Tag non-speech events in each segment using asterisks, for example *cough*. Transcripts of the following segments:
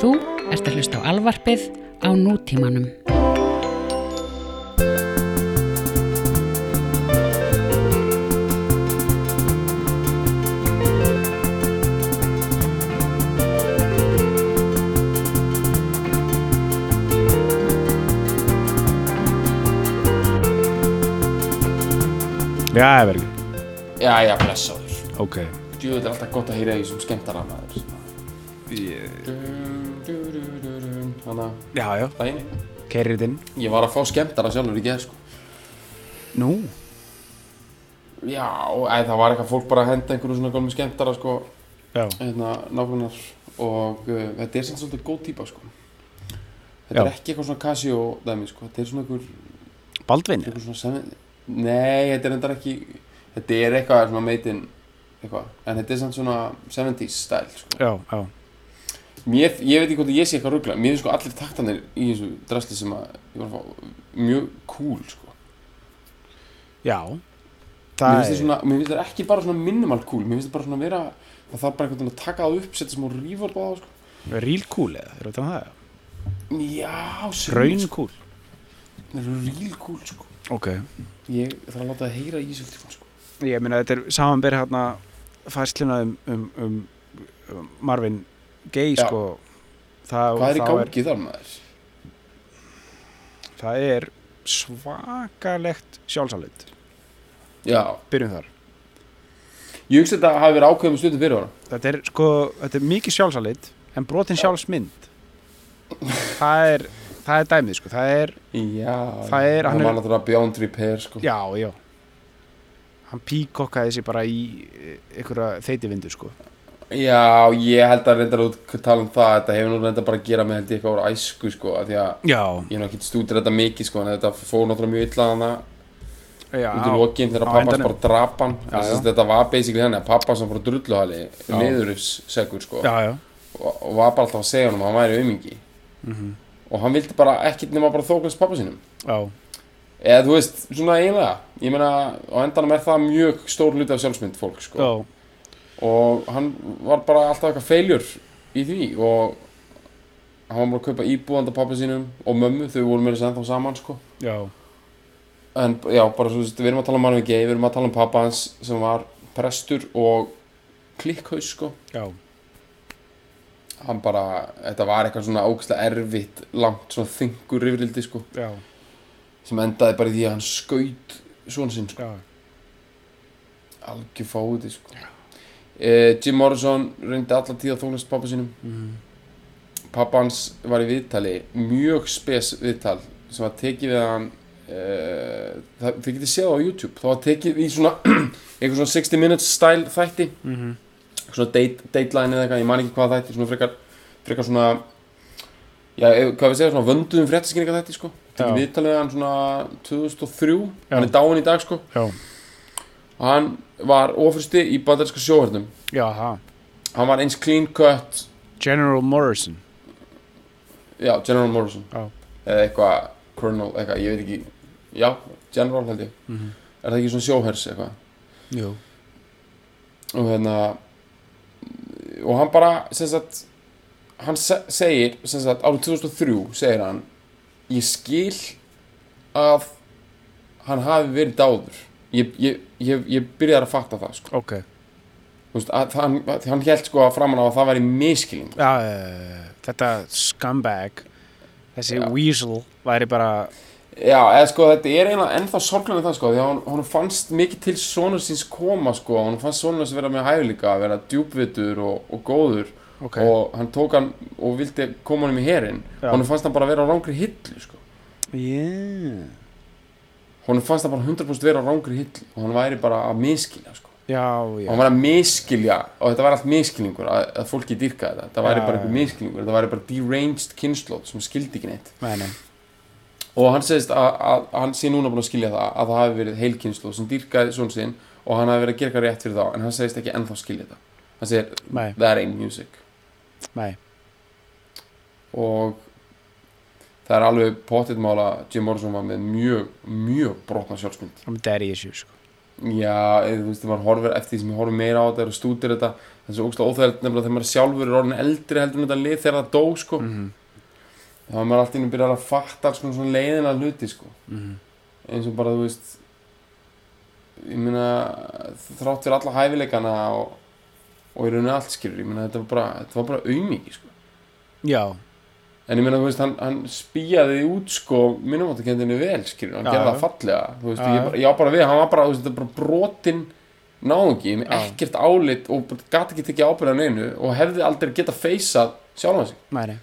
Þú ert að hlusta á alvarpið á nútímanum. Já, það verður ekki. Já, já, blessaður. Ok. Djú, þetta er alltaf gott að heyra í þessum skemmtara maður. Já, já. eini. Keirir þetta inn. Ég var að fá skemmtara sjálfur í gerð, sko. Nú? Já, eða það var eitthvað fólk bara að henda einhverju svona gólmi skemmtara, sko, Já. hérna, nákvæmnar. Og uh, þetta er samt svolítið góð típa, sko. Þetta Já. er ekki eitthvað svona Casio dæmi, sko. Þetta er svona einhver, Baldvin? einhver svona seven... Nei, þetta er endar ekki... Þetta er eitthvað svona meitin, eitthvað. En þetta er samt svona 70s stæl, sko. Já, já. Mér, ég veit ekki hvort ég sé eitthvað ruggla Mér finnst sko allir taktanir í þessu drasli sem að ég var að fá mjög cool sko Já. Mér finnst þetta svona, mér finnst þetta ekki bara svona minimal cool Mér finnst þetta bara svona vera Það þarf bara einhvern veginn að taka það upp, setja smá reverb á það sko Real cool eða? Þeir eru það? Já, sumir, Raun sko. cool. Real cool sko Ok. Ég þarf að láta það heyra í þessu tíma sko Ég meina þetta er samanberi hérna færsluna um, um, um, um Marvin Já. sko. Það, Hvað er í gangi þar maður? það er svakalegt sjálfsalit. Já, Byrjum þar. ég hugsa þetta hafi verið ákveðum stundum fyrir ára Þetta er sko, þetta er mikið sjálfsalit en brotin sjálfsmynd. það er, það er dæmið sko. Það er, Já, Það er- hann var náttúrulega beyond repair sko já, já. Hann píkokkaði sér bara í einhverja þeiti vindu sko. Já, ég held að reyndar út tala um það Þetta hefur nú reyndar bara að gera með held ég eitthvað úr æsku sko af Því að Já. ég hef nú ekki stútir þetta mikið sko en þetta fór náttúrulega mjög illa Já. út í lokin þegar endanum. bara drap hann að þetta var basically henni að pappa sem fór drulluhali Já. niðurifssegur sko Já, já. og, og var bara alltaf að segja hann að hann væri aumingi Mm og hann vildi bara ekkert nema bara þókast pappa sínum Já. eða þú veist, svona eiginlega ég meina, á endanum er það mjög stór hluti af sjálfsmynd fólk sko. Og hann var bara alltaf eitthvað feiljur í því og hann var bara að kaupa íbúðanda pappa sínum og mömmu, þau voru meira sem ennþá saman sko Já. en já, bara svo, þú veist, við erum að tala um Marvin Gaye, við erum að tala um pappa hans sem var prestur og klikkhaus sko Já. hann bara, þetta var eitthvað svona ógæslega erfitt, langt svona þingur yfirildi sko, Já. sem endaði bara í því að hann skaut svona sinn sko, Já. algjör fáiði sko eh, Jim Morrison reyndi alla tíð að þóknast pappa sínum. Mm. pappa hans var í viðtali mjög spes viðtal sem var tekið við hann uh, það, þið getið séð á YouTube. Það var tekið í svona *clears throat* eitthvað svona 60 minutes style þætti. Mm svona date, dateline eða eitthvað, ég man ekki hvað þætti svona frekar, frekar svona já, hvað við segja, svona vönduðum fréttaskýringa þætti sko, tekið viðtalið við hann svona 2003, Já. hann er dáin í dag sko. Já. Og hann var ofursti í bandarinska sjóhörnum Já, ha. hann var eins clean cut General Morrison. já, General Morrison Já. eða eitthvað, Colonel, eitthvað, ég veit ekki já, General held ég Mm -hmm. er það ekki svona sjóhers eitthvað Jú. og hérna og hann bara, sem sagt hann se segir, sem sagt árið 2003 segir hann ég skil að hann hafi verið dáður ég, ég, ég, ég byrjaði að fatta það sko. Ok. Veist, að, það, hann, að hann held sko að framan á að það væri miskilning Já, uh, þetta scumbag, þessi Já. weasel væri bara, Já, eða sko þetta er eiginlega ennþá sorglega það sko því að hún fannst mikið til sonur síns koma sko, hún fannst sonur síns vera með hæfileika að vera djúpvitur og, og góður ok. og hann tók hann og vildi koma honum í herinn Já. honum fannst hann bara vera á rángri hillu sko. Yeah. Honum fannst hann bara 100% vera á rángri hillu og hann væri bara að miskilja sko. Já, og já. hann var að miskilja og þetta var allt miskilningur að, að fólki dýrka þetta þetta væri Já, bara einhver miskilningur, þetta væri bara deranged kynnslóð sem skildi ekki neitt Nei, nei. og hann segist að, að, að hann sé núna búin að skilja það að það hafi verið heil kynnslóð sem dýrkaði svona sinn og hann hafi verið að gera eitthvað rétt fyrir þá en hann segist ekki ennþá skilja þetta hann segir Nei, that ain't music nei. og það er alveg pottitt mála Jim Morrison var með mjög, mjög brotna sjálfsmynd I'm daddy issue, sko. Já, eða, þú veist, þegar maður horfir eftir því sem ég horfir meira á þetta og stúdir þetta er svo ógst óþægilegt nefnilega þegar maður sjálfur er orðin eldri heldur en þetta lið þegar það dó sko. Mhm. þá er maður alltaf inn að byrja að fatta alls svona leiðina hluti sko. Mhm. eins og bara, þú veist ég meina þrátt fyrir alla hæfileikana og, og í rauninni allt skilur ég meina þetta var bara, bara aumingi sko. Já, en ég meina, þú veist, hann, hann spíjaði út sko, minnumáttakendinu vel skilur, hann gerði það fallega þú veist, ég, ég á bara við, hann var bara, þú veist, þetta er bara brotin náungi, með ekkert álit og gati ekki tekið ábyrðan einu og hefði aldrei getað feysað sjálfan sig. Mæri.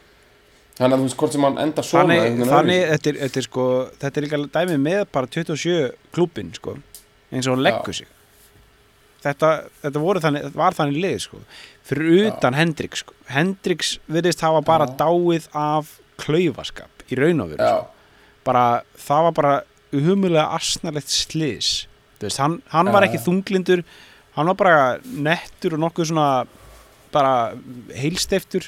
Þannig að þú veist, hvort sem hann enda svona Þannig, þannig þetta, er, þetta er sko þetta er líka dæmið með bara 27 klúbin sko, eins og hann leggur sig. Þetta, þetta voru þannig, var þannig lið sko, fyrir utan Hendrix sko. Hendrix virðist hafa bara Já. dáið af klaufaskap í raun og veru Já, sko. bara, það var bara humulega asnalegt sliðs veist, hann, hann var Já, ekki já. þunglindur hann var bara nettur og nokkuð svona bara heilsteftur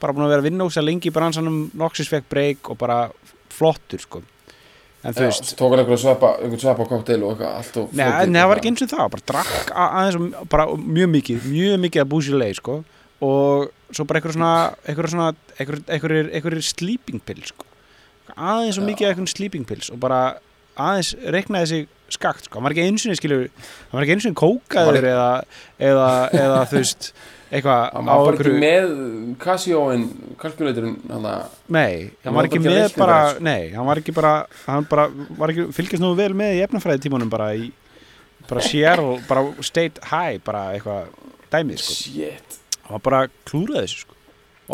bara búin að vera að vinna úr sér lengi í bransanum Noxus fekk breyk og bara flottur sko en þú veist, svo tók hann einhverja sveppa einhvern sveppa kokteil og eitthvað allt og Nei, nei, það var ekki eins og það, bara drakk aðeins bara mjög mikið, mjög mikið að búsi leið, sko. Og svo bara einhver svona einhver svona, einhver, einhver, einhver sleeping pill, sko. Aðeins og mikið einhvern sleeping pills og bara aðeins reiknaði sig skakt, sko, hann var ekki eins og skilur, hann var ekki eins og kókaður eða, eða, eða þú veist eitthvað hann á var bara ekki einhverju með Casio-in kalkulatorinn hann að Nei, hann var var ekki ekki með bara, nei, hann var ekki bara hann bara, var ekki, fylgjast nú vel með í efnafræði tímanum bara í bara Seattle, bara State High bara eitthvað dæmið, sko. Shit. Hann var bara klúraði þessu, sko.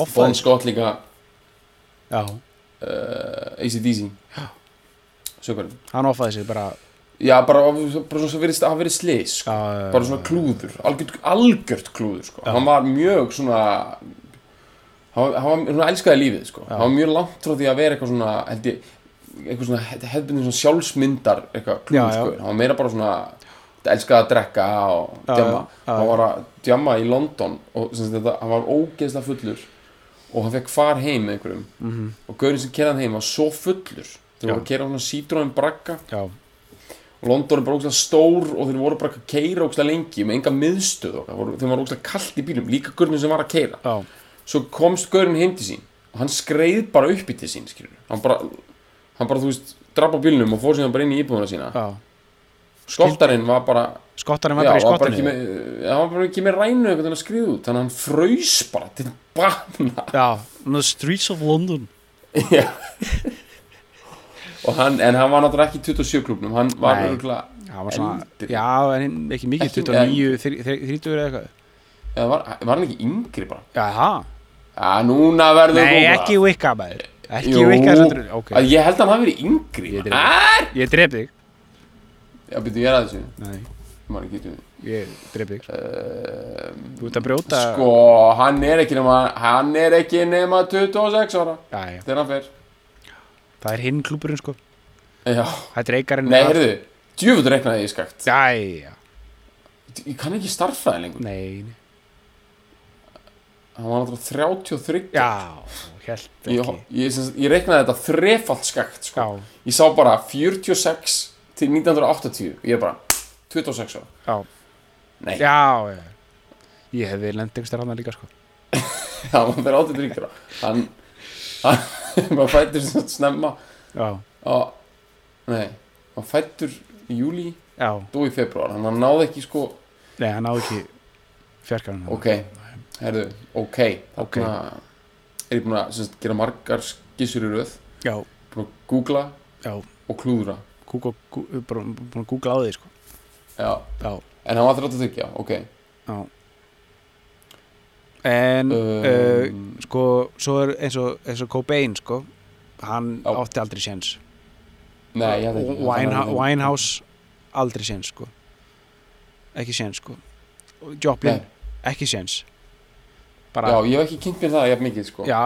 Offaði, Scott líka. Já, uh, ACDC sökurinn hann offaði sig bara já bara, bara svona verið, hafa verið slis sko. já, bara svona klúður, algjört, algjört klúður sko. Hann var mjög svona hann hann svona elskaði lífið sko. Hann var mjög langt frá því að vera eitthvað svona eitthvað svona hefðbundin svona sjálfsmyndar eitthvað klúður sko. hann var meira bara svona elskaði að drekka og já. hann var að djamma í London og þetta, hann var ógeðslega fullur og hann fekk far heim með einhverjum mhm, og gaurinn sem kerði hann heim var svo fullur voru að kera svona sítróin bragga já, London er bara ógslag stór og þeir voru bara að keira ógslag lengi með enga miðstöð og voru, þeim var ógslag kallt í bílum líka gaurinn sem var að keira já, svo komst gaurinn heim til sín og hann skreið bara upp í til sín hann bara, hann bara þú veist draf á bílnum og fór síðan bara inn í íbúðuna sína. Já. Skottarinn var bara skottarinn var já, bara í bara ekki skottinu með, hann var bara ekki með rænu einhvern veginn að skriða út þannig að hann fraus bara til bana. Já, the streets of London. Já. *laughs* hann, en hann var náttúrulega ekki í 27 klubnum hann var Nei. örgulega hann var svona, Eldri. já, en ekki mikið Ekki- 29, 30 eða eitthvað. Eða var, var hann ekki yngri bara? Það, Já, núna verður nei, góða. ekki Wicca maður. Ekki Jú, Wicca sendur, ok, að ég held að hann hafi verið yngri. Ég drep- Er? ég dref þig. Já, byrju, ég er að þessu. Nei, Ég man ekki til ég dref þig. Uh, Þú ert að brjóta Sko, hann er ekki nema Hann er ekki nema 26 ára. Já, já. Þegar hann fer Það er hinn klúburinn sko. Já, Það er reikarinn nei, heyrðu Djöfull reiknaði ég skakt. Já, já, Ég kann ekki starffræði lengur. Nei nei. Hann var náttúrulega 33 Já, held ekki. Ég, ég, ég reiknaði þetta þrefalt skakt sko. Ég sá bara 46 til 1980 Ég er bara 26 ára. Já, já. Ég hefði lent einhver stærna líka sko. *laughs* Já, hann fyrir átið ríkjara Hann *laughs* Var fættur sagt snemma. Já, á, Nei, hann fættur í júli já, Dó í februar, hann náði ekki sko. Nei, hann náði ekki fjarkanum Ok, herðu, ok. Ok. Er ég búin að sem sagt, gera margar skissur í röð. Já, Búin að googla já, og klúðra. Google, Google, bara búin að googla á því sko. Já, Já, en hann var 33, ok. Já En, uh, um, sko, svo er eins og, eins og Cobain sko Hann Já. átti aldrei séns. Winehouse, Winehouse aldrei séns sko. Ekki séns sko. Joplin, Nei. ekki séns. Já, ég hef ekki kynnt mér það jafn mikið sko. Já,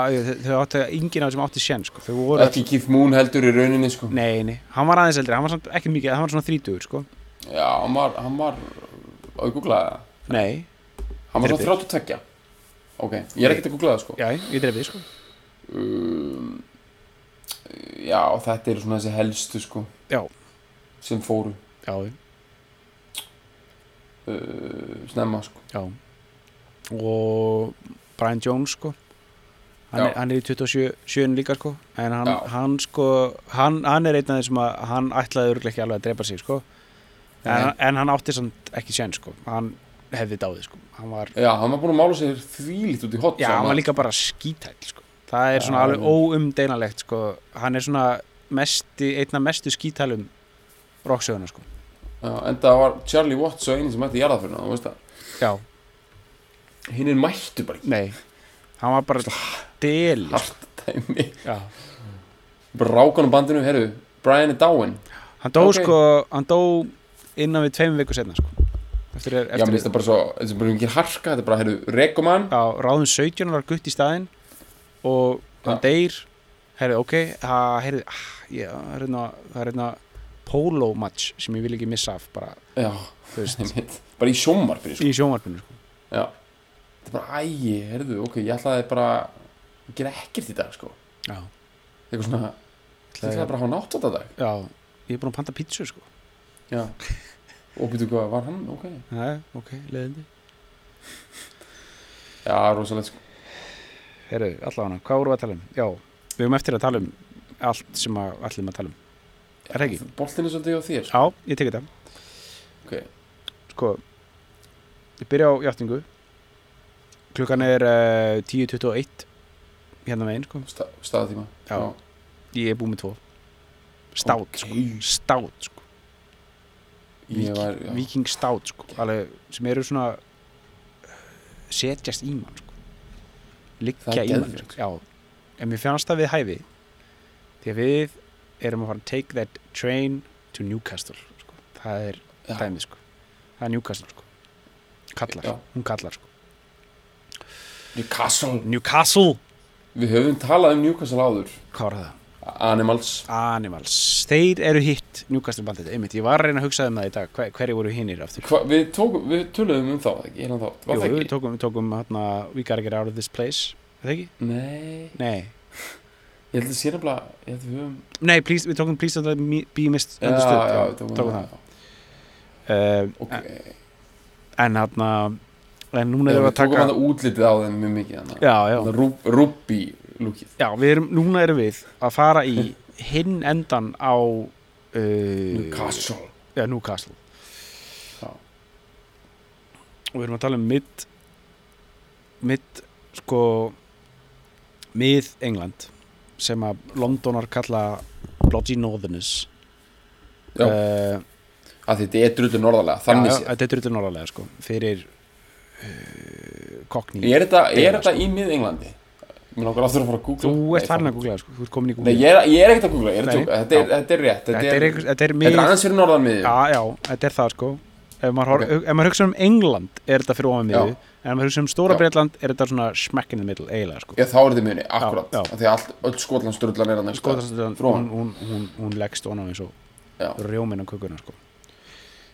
þau- áttu enginn af þessum átti séns sko, Ekki Keith Moon heldur í rauninni sko. Nei, nei, hann var aðeins eldri, hann var samt ekki mikið hann var svona 30 sko, Já, hann var, hann var Á ég googlaði það nei. Hann var svona 32 Ok, ég er ekkert að googla það sko. Já, ég drefi sko. Um, Já, þetta eru svona þessi helstu sko Já. Sem fóru. Já, uh, snemma sko. já. Og Brian Jones sko. Hann, er, hann er í 27 sjöun líka sko. En hann, hann sko hann, hann er einn af þeim sem að hann ætlaði örgulega ekki alveg að drepa sig sko. En, en hann átti samt ekki sén sko. Hann hefði dáið sko. Hann var, Já, hann var búin að mála sér þvílít út í hot já, hann var líka bara skítæll sko. Það er svona alveg óumdeinalegt sko. Hann er svona mesti, einna mestu skítælum rocksöguna sko. En það var Charlie Watts og einin sem mætti jarðaförna, þú veist það. Hinn er mættu bara nei. Hann var bara deli. Hart dæmi. Já. Bara rákan á bandinu, herru Brian er dáinn Hann dó Ok. sko, hann dó innan við tveim viku setna sko. Eftir, Já, eftir mér finnst það bara svo, þetta er bara ekki harka Þetta er bara, herru, rekoman Já, ráðum 17 var gutt í staðinn og hann Já. deyr. Herri, ok, það herri, ah, já, það er hérna það er hérna polo match sem ég vil ekki missa af bara, Já, Bara í sjómarfinu, sko. Í sjónvarpinu sko. Já. Þetta er bara, ægi, herru, ok, ég ætlaði bara að gera ekkert í dag, sko. Já, Eitthvað svona, ég ætlaði bara að hafa nátt þetta dag. Já, ég er búin að panta pítsu sko. Já Og býtu hvað, var hann, ok. Já, ok, leðindi Já, rosalegt, sko. Herri, allavega, hvað vorum við að tala um? Já, við höfum eftir að tala um allt sem að allir að tala um. Er það ekki? Boltinn er svolítið á þér. Já, ég tek þetta. Ok, sko ég byrja á játtingu klukkan er uh, 10.21 hérna megin sko. Sta, staðtíma Já. ég er búið með tvo. Stát Ok. sko stát sko Ég var, já, viking stát sko alveg, sem eru svona setjast í mann sko. Liggja í mann sko. já. En mér fannst það við hæfi því að við erum að fara að take that train to Newcastle sko. það er Já. dæmið sko. Það er Newcastle sko. Kallar, Já. hún kallar sko. Newcastle. Newcastle. Við höfum talað um Newcastle áður. Hvað var það? Animals. Animals, þeir eru hitt Newcastle bandið, einmitt, ég var að reyna að hugsa um það í dag Hver, hverju voru hinnir aftur? Hva, við, tókum, við töluðum um þá, ekki? Jú, það við ekki? tókum, við tókum hérna, We gotta get out of this place Er það ekki? Nei, Nei, ég held að sé nefnilega að við höfum Nei, please, við tókum Please don't be Já, misunderstood já, við tókum, það Uh, Ok, En hérna En núna Já, erum við við að taka tókum hann útlitið á þeim mjög mikið þannig Já, já, Rú- Rúbí lúkið já við erum, núna erum við að fara í hinn endan á Newcastle Já, Newcastle Já. Og við erum að tala um mid mid sko mið England sem að Londonar kalla Bloody Northerners Já. uh, að þetta er drullu norðarlega, þannig séð þetta er drullu norðarlega sko fyrir uh, kokni Er þetta, er þetta í mið-Englandi? Mér langar aftur að fara að googla. Þú Nei, ert farin að googla sko, þú ert komin í Nei, Google. ég er, ég er ekkert að googla, er að Nei, Þetta er, þetta er rétt Þetta er, þetta er þetta er aðeins fyrir norðan miðju. Já, já, þetta er það sko. Ef maður, Ok. okay. ef maður hugsa um England er þetta fyrir ofan miðu Já. en ef maður hugsa um Stóra. Breitland er þetta svona smack in the middle eiginlega sko. Já, þá er þetta miðunni, akkurat. Því að öll skotlandsdrullan er hann Skotland, frá hún, hún, hún, leggst ofan á eins og rjóminn á kökuna sko.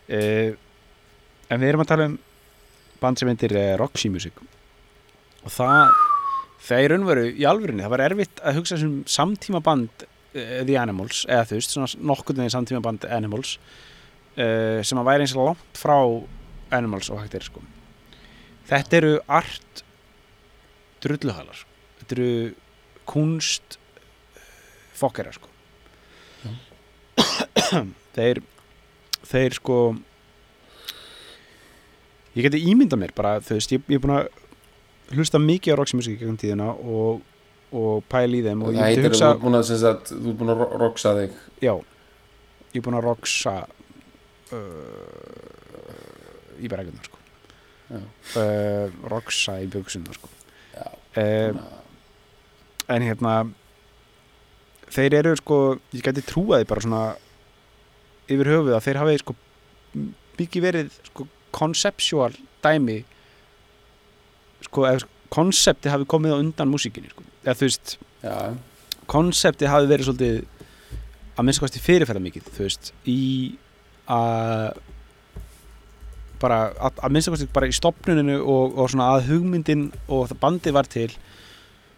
uh, en við erum að tala um band sem heitir uh, Roxy Music. Og það það er raunveru í alvörinni, það var erfitt að hugsa sem samtíma band uh, The Animals, eða þú veist, svona nokkurn veginn samtíma band Animals uh, sem að væri eins og langt frá Animals og hægt er sko. Þetta eru art drulluhalar þetta eru kunst fokkerar sko. Þeir þeir sko ég geti ímyndað mér bara þú veist, ég, ég er búin að hlusta mikið á Roxy Music gegnum tíðina og, og pæla í þeim og ég þú hugsa þú ert búin að ro- roxa þig. Já, ég er búin að roxa uh, í bregðunar sko. Uh, roxa í bjöksunar sko. Uh, en hérna þeir eru sko ég geti trúaði bara svona yfir höfuð að þeir hafi sko mikið verið sko conceptual dæmi sko ef konsepti hafi komið á undan músíkinni sko. eða þú veist, já, konsepti hafi verið svolítið að minnst kosti fyrirferða mikið þú veist, í að bara að, að minnst kosti bara í stopnuninu og, og svona að hugmyndin og það bandið var til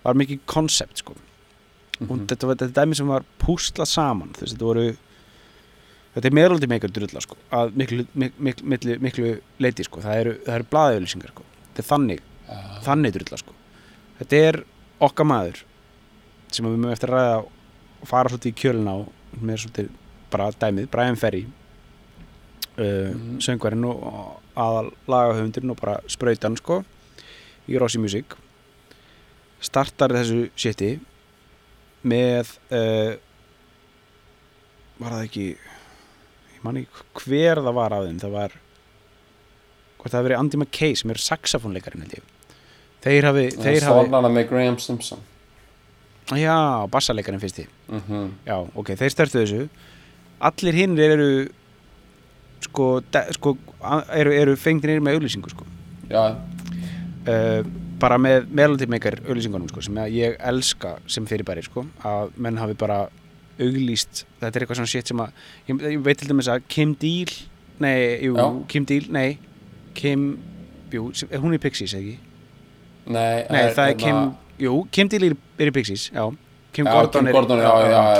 var mikið konsept sko og Mhm. þetta var þetta dæmi sem var púslað saman þú veist, þetta voru þetta er meðaldi meikar drulla sko, að miklu, miklu, miklu, miklu, leiti sko. það eru, eru blaðauðlýsingar sko. þetta er þannig, Já, þannig drulla sko. þetta er okkar maður sem við mögum eftir að ræða og fara svolítið í kjöluna og með svolítið bara dæmið, Brian Ferry uh, Mhm. söngvarinn og, aðal lagahöfundurinn og bara sprautan sko í Rossi Music startar þessu shiti með uh, var það ekki ég man ekki hver það var af þeim það var hvort það hafi verið Andy McKay sem er saxofónleikarinn held ég. Þeir hafi, þeir hafi Svonana með Graham Simpson. Já, bassalekarinn fyrst í mm já, ok, þeir störtu þessu. Allir hinn eru sko, de, sko eru, eru fengnir með auðlýsingu sko. Já, uh, bara með melody maker auðlýsingunum sko, sem ég elska sem fyrirbæri sko, að menn hafi bara auglýst, þetta er eitthvað svona shit sem að ég, ég veit til dæmis að Kim Deal nei, jú. Kim Deal, nei Kim, jú, er hún í Pixies ekki? nei, Nei, það er hérna- Kim, jú, Kim Deal er, er í Pixies, já. Kim Já, Gordon Kim er Gordon, já,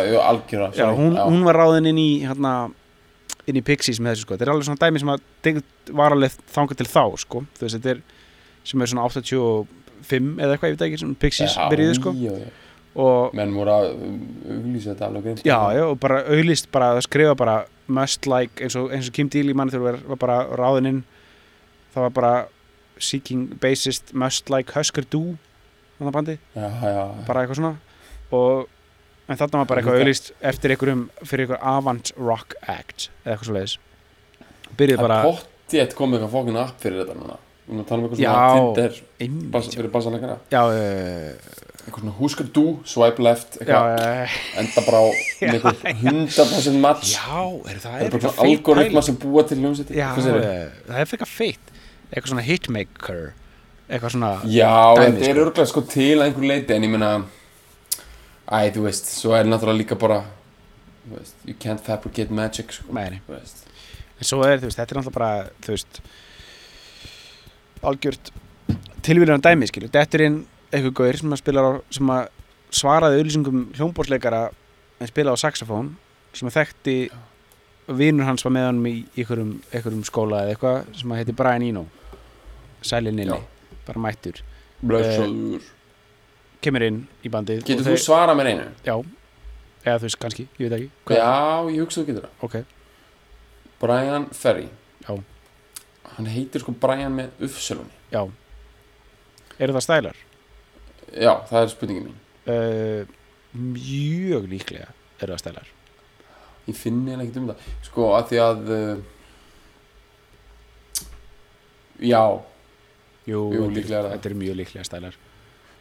Já, sorry, hún, hún var ráðin inn í hérna, inn í Pixies með þessu sko. Þetta er alveg svona dæmi sem að var alveg þangað til þá sko. Þú veist þetta er sem er svona 85 eða eitthvað, ég veit ekki, sem Pixies byrjuði sko. já, já. Menn voru að auglýsa þetta alveg greint já, já, og bara auglist bara skrifa bara must like eins og, eins og Kim Deal í mann þegar var, var bara ráðin inn það var bara seeking bassist must like Husker Du þannig bandi, já, já. bara eitthvað svona. Og en þarna var bara eitthvað auglist eftir einhverjum fyrir einhver avant rock act eða eitthvað svo leiðis byrjuði Það bara er pottið komið eitthvað fókin app fyrir þetta núna. Við erum að tala um eitthvað Já. svona Tinder bas, fyrir bassalegara já, uh, Eitthvað svona huskar du, swipe left já, eitthvað, uh, enda bara *laughs* eitthvað 100% match. Já, er það er bara eitthvað algoritma sem búa til hljómsætti já, það er fyrir feitt eitthvað svona hitmaker eitthvað svona Já, þetta er sko. örgulega sko til einhver leiti en ég meina Æ, þú veist, svo er náttúrulega líka bara veist, You can't fabricate magic sko, Nei, en svo er, veist, þetta er náttúrulega bara þú veist algjört tilvíðan dæmi, skilju þetta er inn eitthvað gaur sem að spila á, sem að svaraði auðlýsingum hljómbórsleikara en spila á saxofón sem að þekkti vinur hans var með honum í einhverjum, einhverjum skóla eða eitthvað sem að heiti Brian Eno. Sælin Nili, Já. bara mættur. Blöðsöður kemur inn í bandið Getur þú þeir- svarað mér einu? Já, eða þú veist kannski, ég veit ekki Hvað- Já, ég hugsa þú getur það. Ok, Brian Ferry. Já. Hann heitir sko Brian með uppsölunni já. Eru það stælar? Já, það er spurningin mín. Uh, mjög líklega eru það stælar Ég finn eiginlega ekkert um það Sko, að því að uh, Já Jú, Jú, þetta er- líklega er það. Þetta eru mjög líklega stælar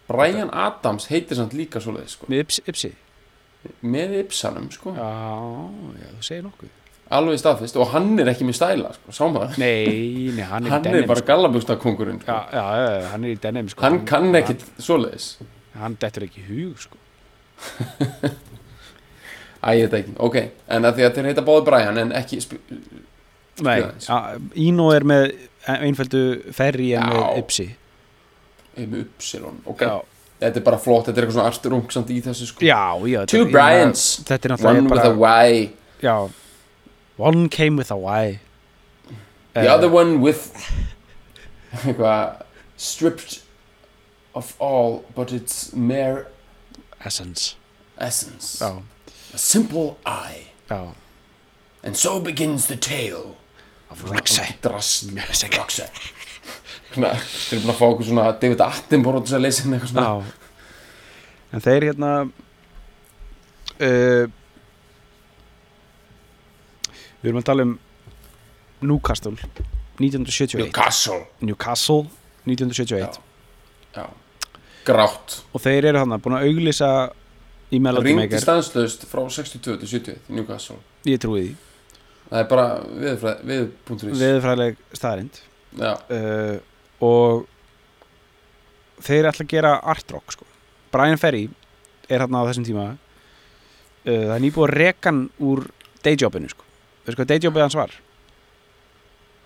Brian Adams heitir samt líka svoleið sko. Með yps, ypsi Með Ipsanum sko. Já, já, þú segir nokkuð Alveg staðfist Og hann er ekki með stæla sko. Sámaður Nei, nei, hann er Hann er bara sko. gallabugsta-kongurinn sko. já, já, hann er í denim sko. Hann kann ekkit svoleiðis Hann, dettur ekki hug sko. *laughs* Æ, ég veit ekki, ok En að því að þeir heita báði Brian En ekki Nei, Íno er með einföldu ferri en með ypsi. Eh, Með Upsilon Ok, Já, þetta er bara flott Þetta er eitthvað svona arturung samt í þessu sko. Já, já Two er One with a bara Y. Já. One came with a Y. The Eh, other one with *laughs* Eitthvað Stripped of all But it's mere Essence. essence. Já, A simple eye. Já. And so begins the tale. Of Rexy Drast Music. Roxy. Svona, þeir eru búin að fá okkur svona David Attenborough til að leysa henni eitthvað svona. Já. En þeir hérna uh, Við erum að tala um Newcastle 1971 Newcastle. Newcastle 1971 Já. Grátt. Og þeir eru hann búin að auglýsa í Melody Ringdi Maker. stanslaust frá 62 til 70 í Newcastle. Ég trúi því, Það er bara við.is veðurfræðileg staðarind Já, uh, og þeir ætla að gera art rock sko. Brian Ferry er hann á þessum tíma. Uh, það er nýbúið að reka hann úr dayjobinu sko. veistu hvað dayjobið hans var?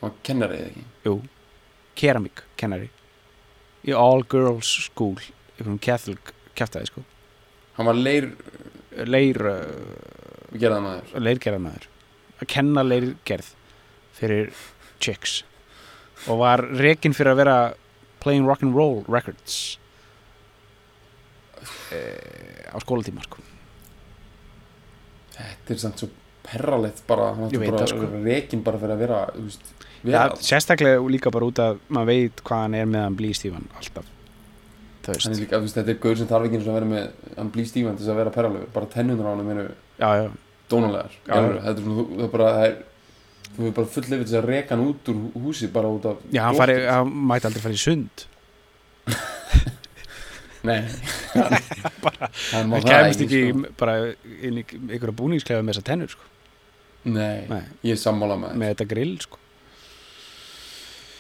og kennari eða ekki? Jú, keramik kennari. Í all girls school. Einhvern catholic kæftæði sko. Hann var leir leir uh, gerðan maður leirgerðarmæður að kenna leirgerð fyrir chicks og var rekin fyrir að vera playing rock'n'roll records eh, á skólatíma sko. Þetta er samt svo perralegt bara bara sko. rekin bara fyrir að vera veist, ja, vera, sérstaklega líka bara út að maður veit hvað hann er með hann blístífan alltaf er líka, veist, þetta er gaur sem þarf ekki eins og að vera með hann blí stífan til þess að vera perralegur bara tennunar á hann eru dónalegar. Þetta er svona, það er bara það er, þú er bara full lefið til þess að reka hann út úr húsi bara út af já hann, fari, hann mætti aldrei fara í sund. *laughs* Nei. *laughs* Hann má hann það kemst ekki sko. bara inn í einhverja búningsklefa með þessa tennur sko. nei, Nei. ég er sammála með með þetta grill sko.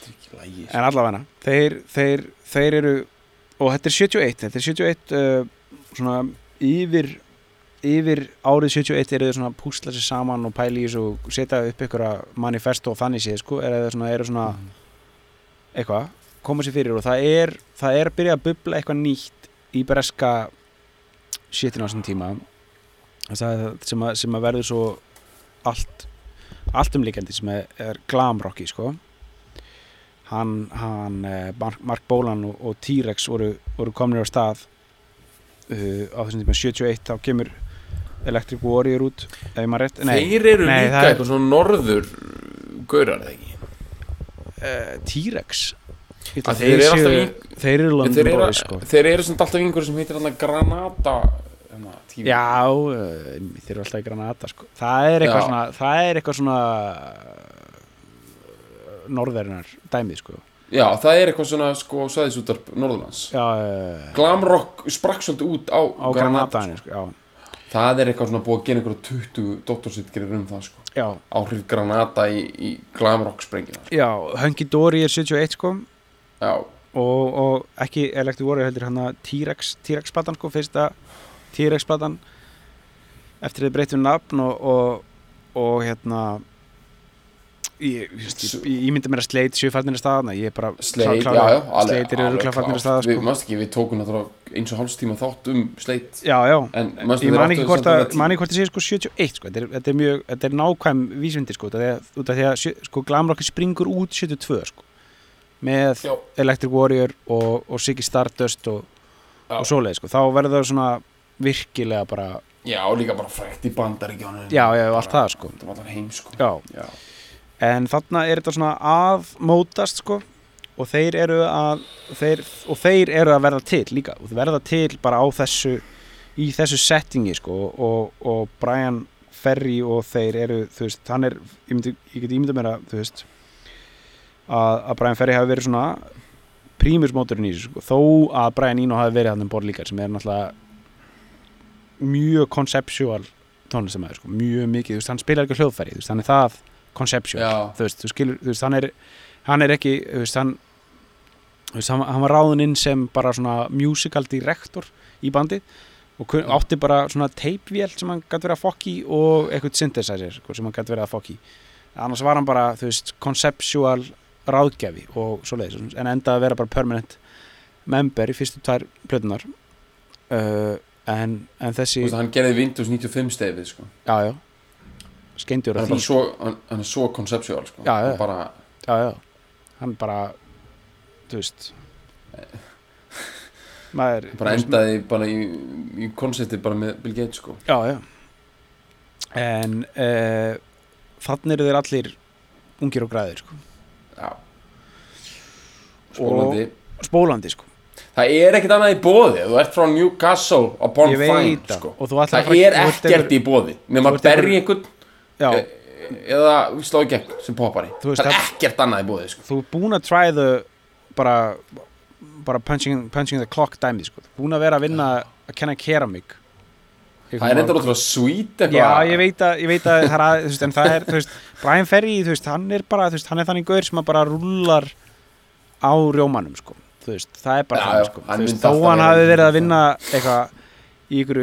þetta er ekki lægi en allavega þeir, þeir, þeir eru og þetta er 71 þetta er 71 uh, svona yfir yfir árið 71 eru þau svona að púsla sér saman og pæla í þessu og setja upp einhverja manifesto og þannig séð sko, er það svona, eru svona eitthvað, koma sér fyrir og það er, það er að byrja að bubla eitthvað nýtt í breska shitin á þessum tíma. Það sem að, sem að verður svo allt allt umlíkandi sem er, er glam rocki sko hann, hann eh, Mark, Mark Bolan og, og T-Rex voru, voru komnir á stað uh, á þessum tíma 71 þá kemur Electric Warrior út ef maður rétt, nei, þeir eru Nei, líka eitthvað svona norður gaurar eða ekki? Uh, T-Rex. Að þeir eru alltaf þeir eru þeir eru, Boys sko. þeir eru svona alltaf einhverju sem heitir Granata hérna, TV. Já, þeir eru alltaf í Granada sko. Það er svona Það er eitthvað svona Norðverðinar dæmið sko. Já, það er eitthvað svona sko sæðisútarp Norðurlands. Já, uh, Glamrock sprakk svolítið út á, á Granadaðinu sko. Já, Það er eitthvað svona búið að gera einhverju 20 doktorsitgerir um það sko. Já, Áhrif Granata í, í Glamrock sprengina sko. já Hunky Dory er 71 sko. Já, og, og ekki Electric Warrior heldur hann að T-Rex T-Rex platan sko, fyrsta T-Rex platan. Eftir þið breytum nafn og, og, og hérna ég, ég, ég, myndi mér að Slade séu fannir að staðna ég er bara Sleit, klá- já, já alveg- Slade eru alveg örugglega farnir að klárt. staða Við, sko. manst ekki, við tókum náttúrulega eins og hálfstíma þátt um Sleit já, já, En ég man ekki hvort að man ekki hvort að sé sko 71 sko, þetta er, þetta er mjög, þetta er nákvæm vísvindi sko, út af því að, sko glamrocki springur út 72 sko með Já. Electric Warrior og, og Siggy Stardust og, og svoleið sko, þá verður það svona virkilega bara, Já, líka bara frækt í bandaríkjónu Já, já, allt það, sko. Það var allan heim sko. Já, Já, en þarna er þetta svona að mótast sko. Og þeir eru að þeir, og þeir eru að verða til líka. Og verða til bara á þessu í þessu settingi sko. Og, og Brian Ferry og þeir eru þú veist, hann er ég, myndi, ég get ímyndað mér að þú veist að, að Brian Ferry hafi verið svona prímusmóturinn í þessu sko. Þó að Brian Eno hafi verið hann um borð líka sem er náttúrulega mjög conceptual tónlistamæður sko, mjög mikið, þú veist, hann spilar ekki hljóðfæri þú veist, hann er það conceptual já, þú veist, þú skilur, þú veist, hann er hann er ekki, þú veist, hann þú veist, hann, hann var ráðun inn sem bara svona musical director í bandi og átti bara svona teipvél sem hann gæti verið að fokki og eitthvað synthesizer sko, sem hann gæti verið að fokki annars var hann bara, þú veist, conceptual ráðgjafi og svoleiðis en endaði að vera bara permanent member í fyrstu tvær plötunar uh, en, en þessi Þú veist, hann gerði Windows 95 stefið sko. Já, já, að er, því svo, hann, hann er svo conceptual sko. Já, bara, já, já, hann bara þú veist. Maður bara endaði bara í, í koncepti bara með Bill Gates sko. já, já. En uh, þannig eru þeir allir ungir og græðir sko. já. Spólandi. Spólandi sko. Það er ekkert annað í bóði þú ert frá Newcastle upon ég veit Fine það. sko. og það er ekkert í bóði nema að berja einhvern já, e- eða slá í gegn sem poppari. Þú veist, það er ekkert annað í bóði sko. þú er búin að try the bara bara punching, punching the clock dæmi sko. búin að vera að vinna að kenna keramik það er eitthvað. Já, ég veit að, ég veit að það er veist, en það er, veist, Brian Ferry, hann er bara, hann er þannig gaur sem bara rúlar á rjómanum, sko, það er bara Já, sko, hann þó hann hafi verið að vinna eitthvað í ykkur,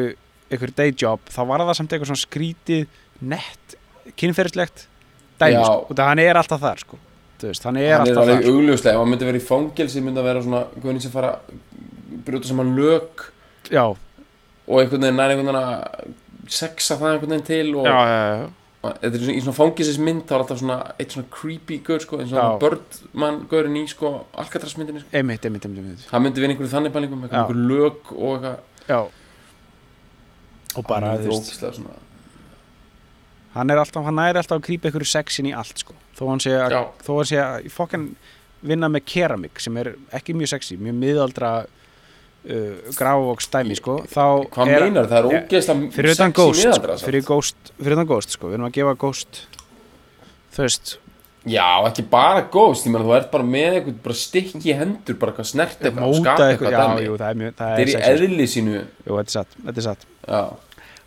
ykkur dayjob, þá var það samt eitthvað svona skrítið, nett, kynferðislegt dæmi, Já. sko, og það hann er alltaf þar, sko, veist, hann er hann er alltaf alveg þar, sko. augljóslega ef hann myndi vera í fangelsi myndi að vera svona hvernig sem fara brjóta saman lög já, og einhvern veginn nær einhvern veginn að sexa það einhvern veginn til og já, já, já, þetta er svona, í svona fangisismynd þá er alltaf svona eitt svona creepy gaur sko, eins og Já. Birdman gaurin í sko Alcatraz myndinni sko. einmitt, einmitt, einmitt, hann myndi vinna einhverju þannig eitthvað einhverju lög og eitthvað og bara, er þú veist, svona hann er alltaf, hann er alltaf að grípa ykkur sexin í allt, sko. Þó hann sé að, þó hann sé að fokkan vinna með keramik sem er ekki mjög sexy, mjög miðaldra uh, grávóks dæmi, sko. Þá hvað er, meinar það er utan sexy Ghost, miðaldra, fyrir Ghost fyrir utan Ghost, sko, við erum að gefa Ghost þú veist, já ekki bara Ghost ég meina þú ert bara með eitthvað bara stikki hendur bara eitthvað snert eitthvað skapa eitthvað, já, jú, það er mjög það þetta er í sko. eðli sínu. Jú, þetta er satt, þetta er satt. Já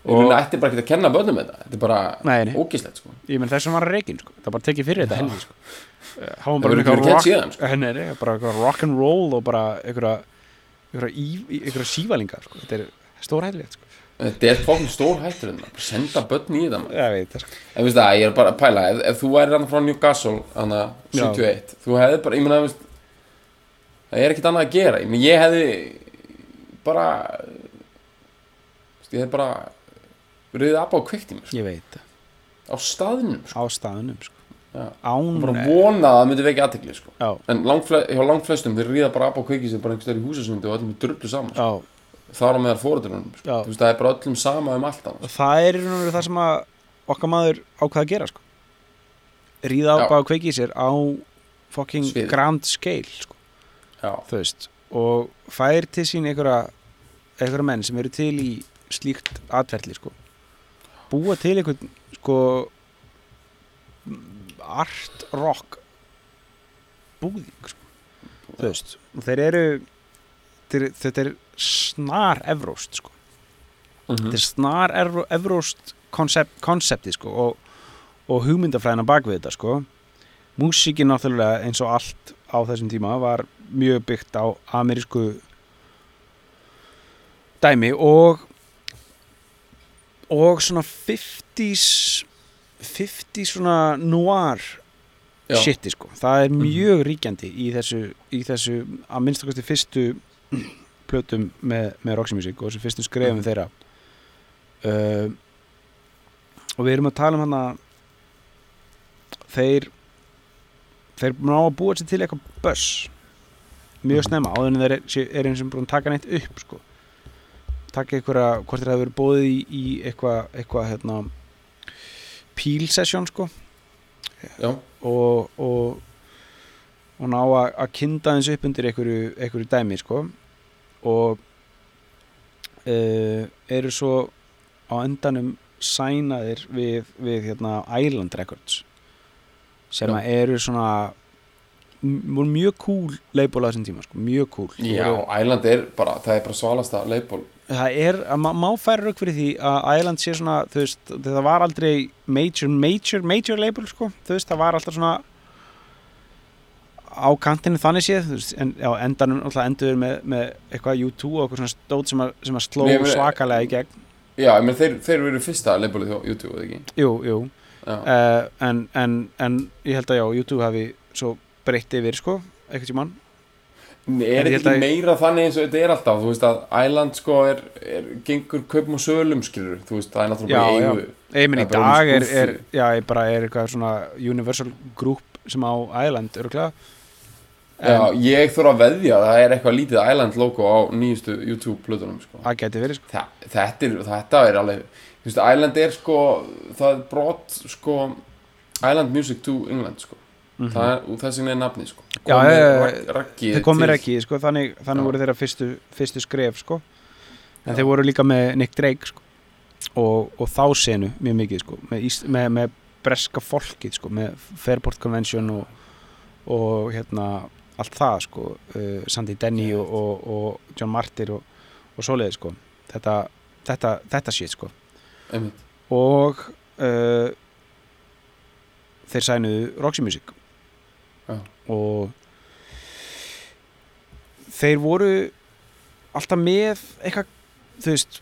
Og- og það ætti bara ekki að kenna börnum þetta. Þetta er bara ógeðslegt sko. Ég menn þessum var reikin, sko, það bara tekið fyrir þetta helgi, sko. Hann bara eitthvað rock- síðan, sko. Eh, bara eitthvað rock and roll og bara eitthvað sívalingar, sko, þetta er stórhættulegt, sko. Þetta er fókn stór hættur en bara senda börn í þetta ég sko. En það, ég er bara að pæla. Ef, ef þú væri hann frá Newcastle hann að Já. 71 þú hefði bara, ég meina veist, það er ekkert annað að gera. Ég, meina, ég hefði bara ég hefði bara riðið ab á kveikt í mér sko, ég veit það, á staðnum sko. á staðunum, sko án, bara vona að það myndi vekja aðtekli sko. já, en langfle hjá langflestum þeir ríða bara ab á kveiki sem bara einhvers staðar í húsasundi og öllum er drullu saman sko. já, þar á meðal fóruðurinn sko. Já. Þú veist, það er bara öllum sama um allt annars og það er í raun og veru það sem að okkar maður ákvað að gera, sko á Já. bara að kveiki sér á fucking Sviði. grand scale, sko já, þú veist og fær til sín einhverja einhverja menn sem eru til í slíkt atverðli sko búa til einhvern sko art rock búðing sko. þú veist þeir eru þeir, þetta er snar evróst sko Mhm. þetta er snar evró, evróst koncept, koncepti sko og, og hugmyndafræðina bak við þetta sko músíkin náttúrulega eins og allt á þessum tíma var mjög byggt á amerísku dæmi og og svona 50s 50s svona noir. Mhm. shiti sko það er mjög ríkjandi í þessu, í þessu að minnstakosti fyrstu plötum með, með Roxy Music og þessu fyrstu skrefum Mhm. þeirra uh, og við erum að tala um hann að þeir þeir ná að búa sér til eitthvað buzz mjög Mhm. snemma áður en þeir er, er eins og búin að taka neitt upp sko taka einhverja, hvort hafa verið bóðið í, í eitthvað, eitthvað hérna píl session sko. Og, og, og ná að, kynda eins upp undir einhverju, einhverju dæmi sko. Og uh, eru svo á endanum sænaðir við, við hérna, Island Records sem eru svona mjög cool label á þessum tíma sko, mjög cool. Já, Island er bara það er bara svalasta leifból það er, að ma má færa rauk fyrir því að Island sé svona, veist, það var aldrei major, major, major label sko, veist, það var alltaf svona á kantinu þannig séð, veist, en á endanum alltaf endur með, með eitthvað U2 og eitthvað svona stót sem að, sem að sló Nei, svakalega í gegn. Já, menn þeir, þeir eru fyrsta leifbólið á YouTube, eða ekki? Jú, jú, já, uh, en, en, en ég held að já, U2 hafi svo breytt yfir, sko, eitthvað En En er þetta ekki meira þannig eins og þetta er alltaf þú veist að Island sko er, er gengur kaupum og sölum skilur þú veist það er náttúrulega bara eigu ég minn í dag er, er, já, bara er eitthvað svona Universal Group sem á Island, örgulega Já, ég þurfa að veðja að það er eitthvað lítið Island logo á nýjustu YouTube plötunum sko. það geti verið, sko. Þa, þetta, er, þetta er alveg þú veist, Island er sko það er brot sko Island Music to England sko það er, og þess vegna er nafni sko. Þeir komir ekki, sko, þannig, þannig voru þeirra fyrstu, fyrstu skref, sko. En Já. þeir voru líka með Nick Drake, sko. Og, og þá senu mjög mikið, sko með, með, með breska fólkið, sko með Fairport Convention og, og hérna, allt það, sko uh, Sandy Denny og, og, og John Martyr og, og svoleiði, sko. Þetta, þetta, þetta shit, sko. Einmitt. og uh, þeir sænuðu Roxy Music Já. og þeir voru alltaf með eitthvað þú veist,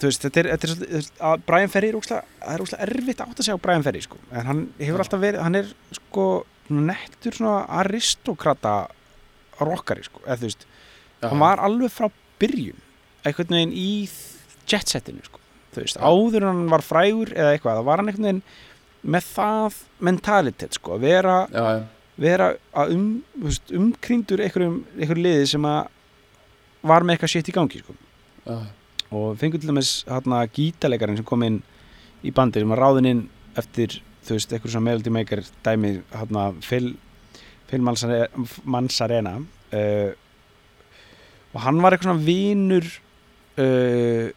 þú veist þetta er, þetta er að Brian Ferry er er úkslega erfitt átt að segja á Brian Ferry sko. en hann hefur Já. alltaf verið, hann er sko nettur svona aristokrata rockari sko, eða veist hann var alveg frá byrjun einhvern veginn í jetsetinu sko. veist, áður en hann var frægur eða eitthvað, það var hann einhvern veginn með það mentalitet sko, að vera, já, já, vera að um, veist, umkringdur einhverjum, einhverjum liði sem að var með eitthvað shit í gangi sko. já, og fengur til dæmis hérna gítalegarinn sem kom inn í bandir sem var ráðinn inn eftir þú veist, eitthvað svona melody maker dæmi hérna Mansarena uh, og hann var eitthvað svona vinur uh,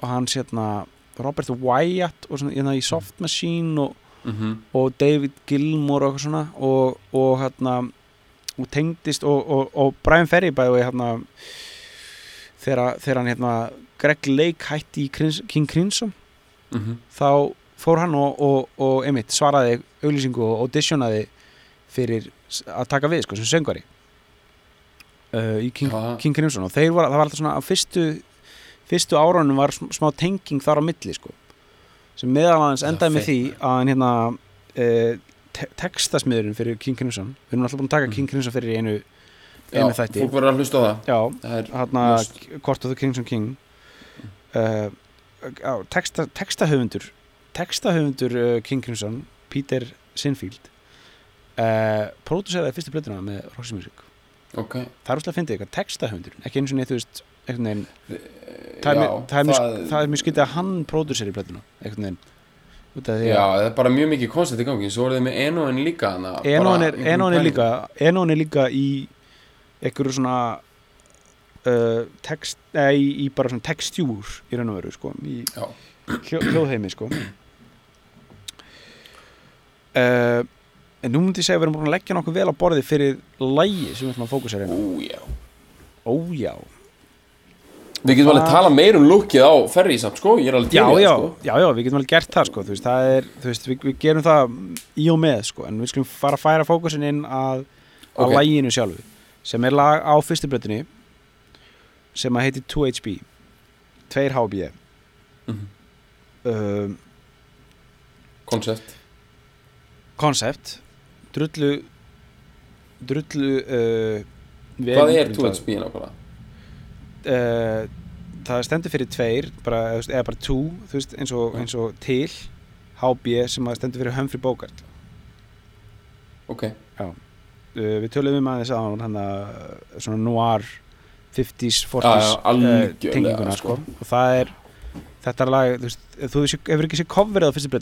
og hans hérna Robert Wyatt og svona hérna í Soft Machine og, mhm, og David Gilmour og eitthvað svona. Og, og hérna og tengdist og, og, og Brian Ferry bæði hérna þegar, þegar hann hérna Greg Lake hætti í Crins, King Crimson mhm, þá fór hann og, og, og einmitt svaraði auglýsingu og auditionaði fyrir að taka við sko, sem söngvari uh, í King. King Crimson. Og var, það var alltaf svona á fyrstu fyrstu árunum var sm- smá tenging þar á milli sko sem meðal aðeins Já, endaði með því að hérna uh, te textasmiðurinn fyrir King Crimson. Við erum alltaf búin að taka Mhm. King Crimson fyrir einu, já, einu þætti. fólk verður að hlusta á það. Já, það hérna. Court of the and King. Uh, texta, textahöfundur textahöfundur uh, King Crimson Peter Sinfield uh, próduseraði fyrstu blöðuna með Roxy Music. Ok, það er úrslega að fyndið eitthvað textahöfundur ekki eins og neitt þú veist veginn, það, já, er, mjög- það, það er mjög skytið að hann út af því já, að það er bara mjög mikið koncept í gangi svo er þið með Enoen líka bara er, er líka Enón er líka í einhverju svona uh, text, eða í, í bara svona textjúr í raun og veru sko í hljó, hljóðheimi sko. Uh, en nú myndi ég segja að við erum búin að leggja nokkuð vel á borði fyrir lægi sem við ætlum að fókusera hérna Ú, já. ójá, við getum alveg Hvað- tala meir um lukkið á ferri samt sko, ég er alveg til það, sko. já, já, við getum alveg gert það sko, þú veist, það er, þú veist, við, við gerum það í og með sko, en við skulum fara að færa fókusin inn að, að Ok. læginu sjálfu sem er lag á fyrstu blötunni sem að heiti 2HB 2HB Mhm. um, koncept koncept drullu drullu uh, hvað er útgrundað. 2HB nákvæmlega? Uh, það stendur fyrir tveir bara, eða, bara þú veist, eins, og, eins og til HB sem að stendur fyrir Humphrey Bogart ok, uh, við töluðum um aðeins á hann að svona noir 50s, 40s Já, já, algjörlega, uh, tenginguna sko. sko. og það er þetta er lag, þú veist, þú hefur ekki séð coverið á fyrstu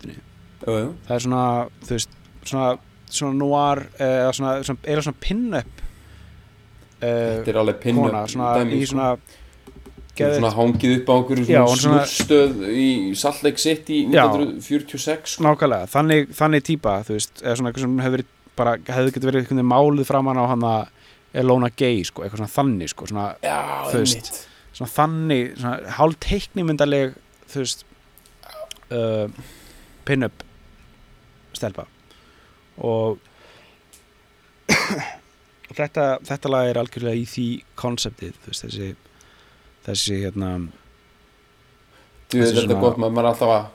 jú. það er svona, þú veist svona, svona noir eh, eða svona, svona, eða svona pin-up uh, þetta er alveg pinn kona, svona í svona Geðið... svona hangið upp á hún svona- smúrstöð í Salt Lake City Já. 1946 sko. nákvæmlega, þannig, þannig veist, eða svona eitthvað sem bara, hefur getur verið einhvern veginn máluð framan á hana Elona Gay, sko, eitthvað svona þannig sko, svona, já, veist. svona þannig, svona hálf teiknimyndaleg þú veist uh, pin-up stelpa og og þetta, þetta lag er algjörlega í því konseptið, þessi þessi, hérna Þú Þessi þetta er gott, maður er alltaf að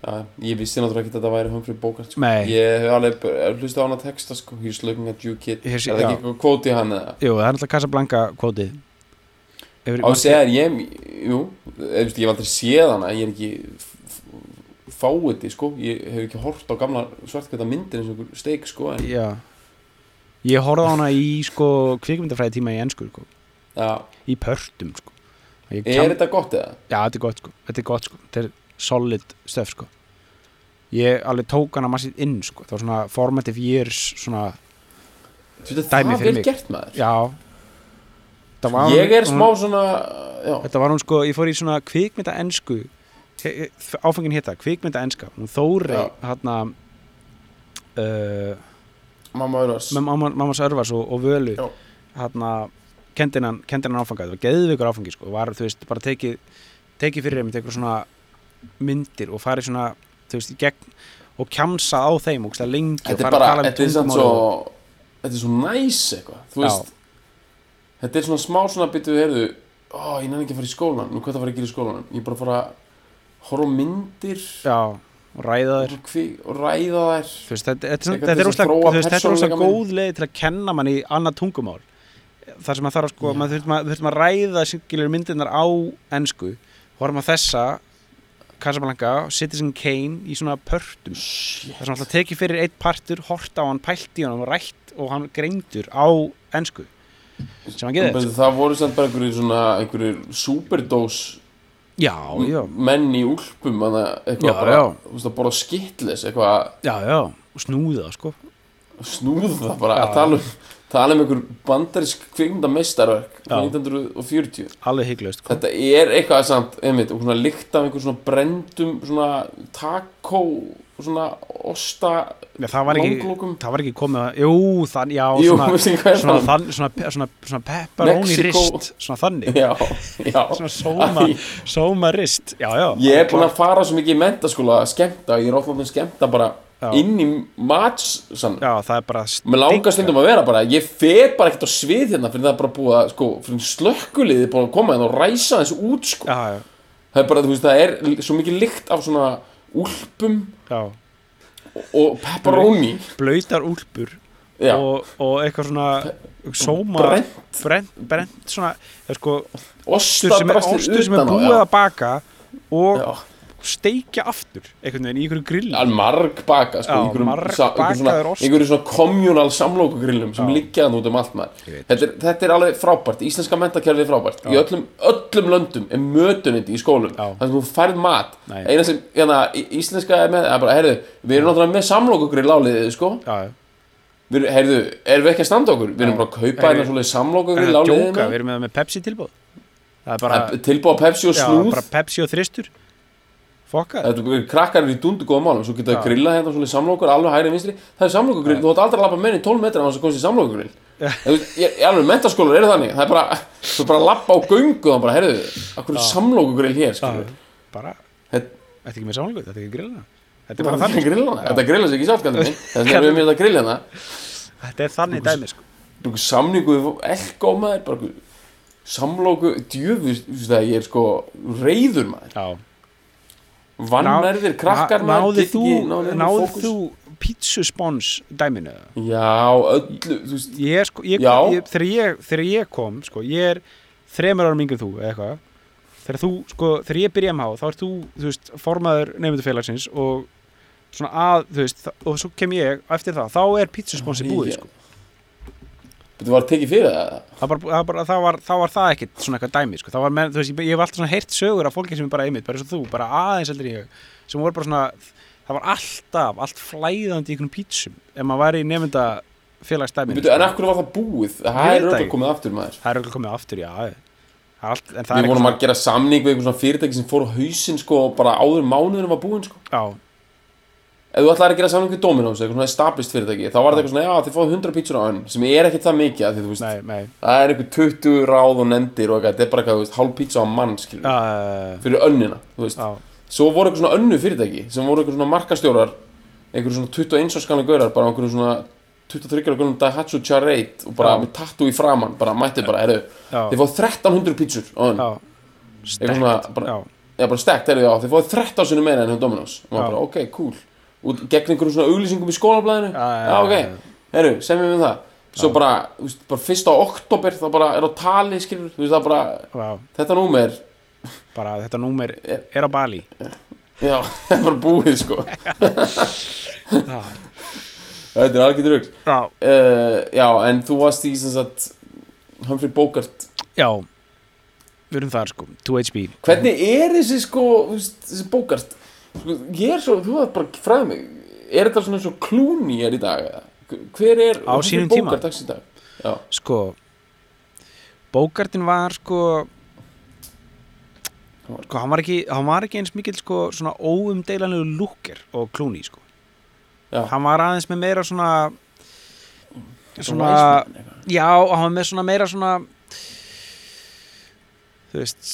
Já, ég vissi náttúrulega ekki að þetta væri Humphrey Bogart sko. Ég hef alveg hlustað á hana texta sko. He's looking at you kid Er það ekki eitthvað kvóti hann eða? Jú, það er alltaf Casablanca kvótið Á að segja þér, ég, jú Ég, hef aldrei séð hana Ég er ekki fáiði, sko Ég hef ekki hort á gamla svartkvæta myndir eins og einhver steik, sko en, Ég horfði á hana í sko kvikmyndafræði tíma í ennsku sko, í pörtum sko. Er kann- þetta gott eða? Já, þetta er gott sko, þetta er gott sko. Þetta er solid stöf sko. Ég alveg tók hana massið inn sko. Það var svona formative years svona, veist, Dæmi það er fyrir mig. gert maður. Já. Það Ég er hún- smá svona Já, Þetta var hún sko, ég fór í svona kvikmynda ennsku Áfengin hétta, kvikmynda enska. Hún Já. hérna uh, mamma Örvars. Mamma, Sörvars og, og Völu. Hérna kendinan, kendinan áfangað, það var geðvikur áfangi sko, var þú veist, bara tekið tekið fyrir þeim, tekur svona myndir og farið svona, þú veist, í gegn og kjamsa á þeim og lengi Þetta er bara, um þetta er tungumál svo Þetta er svo næs eitthvað Þú veist. Þetta er svona smá svona byttu við heyrðu Ó, ég nenni ekki að fara í skólan Nú hvað það fara að gera í skólanum? Ég er bara að fara að horfa myndir. Já, og ræða hvi, og ræða þær. Veist, þetta, þetta, er persónuleika góð leið til að kenna manni í annað tungumál. Þar sem að þarf sko, maður þurftum að, þurftum að ræða skilur myndirnar á ensku. Horfum að þessa Casablanca, Citizen Kane í svona pörtum. Shit. er svona alltaf tekið fyrir eitt partur, hort á hann pælt í hann og rætt og hann greindur á ensku. Sem hann Men það voru samt bara einhverjir svona einhverjir superdós já, já, menn í úlpum að eitthvað bara, að bara skitlis eitthvað snúða sko snúða bara Já. að tala um tala um einhver bandarisk kvikmyndameistarverk frá Já. 1940 alveg hygglaust sko. þetta er eitthvað samt einmitt, lykt af einhver svona brendum svona taco svona osta já, það var ekki það var ekki komið að, jú, þann, já, Jú, svona, *laughs* svona, þann, svona, svona, svona pepperoni rist svona þannig, já, já. *laughs* Svona sóma sóma rist, ég er búin að fara svo mikið í mentaskóla að skemmta, ég er ofnum að skemmta bara inn í mats er Mér langar stundum að vera bara, ég fer bara ekkert á svið hérna fyrir það bara búið að, sko, fyrir slökkuliði búið að koma hérna og ræsa þessu út, sko. Það er bara, þú veist, það er svo mikið lykt af svona úlpum já, og pepperoni. blöytar úlpur og, og eitthvað svona sóma Brennt. brent, brent svona, sko ostur sem er, er búið að baka og Já, steikja aftur einhvern veginn í einhverju grill Al marg baka, sko, einhverjum, marg einhverjum svona, einhverjum svona kommunal samlokugrillum sem Já. liggja þannig út um allt maður. Þetta er, þetta er alveg frábært, íslenska mentakerfið er frábært. Í Já. öllum, öllum löndum er mötunindi í skólum, þannig að þú færð mat. Nei. Eina sem, hérna, í- íslenska er með, er bara, heyrðu, við erum náttúrulega með samlokugrill áliðið, sko. já. Við, heyrðu, erum við ekki að standa okkur? Við erum bara að kaupa Heyrðu, hérna það að áliðið. við erum með með Pepsi tilbúð Tilbúið Pepsi og snúð. bara Pepsi og þristur fokka Þetta er krakkar eru í dundu góða málum Svo geta það grilla hérna svona samlokur alveg hægri vinstri. Það er samlokugrill, þú átt aldrei að lappa menn í 12 metra á þess að komast í samlokugrill. Ég ég alveg mentaskólar eru þannig. Það er bara, þú er bara að lappa á göngu og bara, heyrðu, akkur er samlokugrill hér skilur bara, Þetta- er ekki með samlokur, þetta er ekki grillina þetta er bara þannig, grillana, þetta grilla sig ekki sjálf kallinn minn. *laughs* Þess vegna erum við með þetta grill hérna. Þetta er þannig dæmi sko. Samningu elko maður bara samloku djöfus, þú veist það, ég er sko reyður maður. Já, Vannærðir krakkar get þú, ekki náð neinu náðir fókus. þú pítsuspons dæminu? Já, öllu, veist ég er sko, ég, Já. ég, þegar, ég, þegar ég kom sko, ég er þremur árum yngri en þú eitthvað þegar þú, sko, þegar ég byrja MH þá ert þú, þú veist, formaður nefndufélagsins og svona að, þú veist og svo kem ég eftir það, þá er pítsusponsi búið, sko Þetta var tekið fyrir það? Það var, það var, það var, það var það ekkit svona eitthvað dæmi, sko, þú veist, ég, ég hef alltaf svona heyrt sögur af fólki sem er bara einmitt, bara eins og þú, bara aðeins heldur en ég sem voru bara svona, það var alltaf allt flæðandi í einhvern pítsum ef maður væri í nefndafélagsdæminu Byrju, En akkur var það búið? Það er ekki. komið aftur maður. Það er auðvitað komið aftur, já allt, Við vorum að gera samning við einhver svona fyrirtæki sem fór á hausinn sko og bara áður mánuðinu var búinn sko. Já, Ef þú ætlaðir að gera samning við Dominos, eitthvað svona established fyrirtæki þá var þetta eitthvað svona, já þið fáið 100 pítsur á önn sem er ekkert það mikið að því þú veist nei, nei. það er eitthvað 20 ráð og nendir og eitthvað, þetta er bara eitthvað, þú veist, hálf pítsa á mann skilur, uh, fyrir önnina, þú veist. Já, Svo voru eitthvað svona önnu fyrirtæki sem voru eitthvað svona markastjórar einhverjum svona 21 árskanlega gaurar bara einhverjum svona 23 ára gaurum Daihatsu Charade og bara Já. með tattu í framann bara mættið bara, heyrðu, já, þið fáið 1300 pítsur á já. Eitthvað svona, bara- já, Já, bara stekt, heyrðu, já, þið fáið 13 sinni meira enn hjá Dominos. Og maður Já. bara, ok, cool og gegn einhverjum svona auglýsingum í skólablaðinu? Já, ok, heyrðu, semjum við það. Svo bara, þú veist, bara fyrst á oktober það bara er á tali, skilur, þú veist, það bara þetta númer, bara þetta númer er á Bali. Já, *laughs* það er bara búið, sko. *laughs* *laughs* Þetta er algjör drögg já, uh, já, en þú varst í sem sagt Humphrey Bogart. Já. Við erum þar sko, 2HB hvernig er þessi sko, þessi Bogart sko, ég er svo, þú var bara fræði mig er þetta svona svo klúni er í dag eða? hver er Á sínum tíma? Dags í dag? Já, sko Bókartin var sko sko, hann var ekki hann var ekki eins mikil sko svona óumdeilanlegu lúker og klúni sko. Já, hann var aðeins með meira svona svona, já, og hann var með svona meira svona þú veist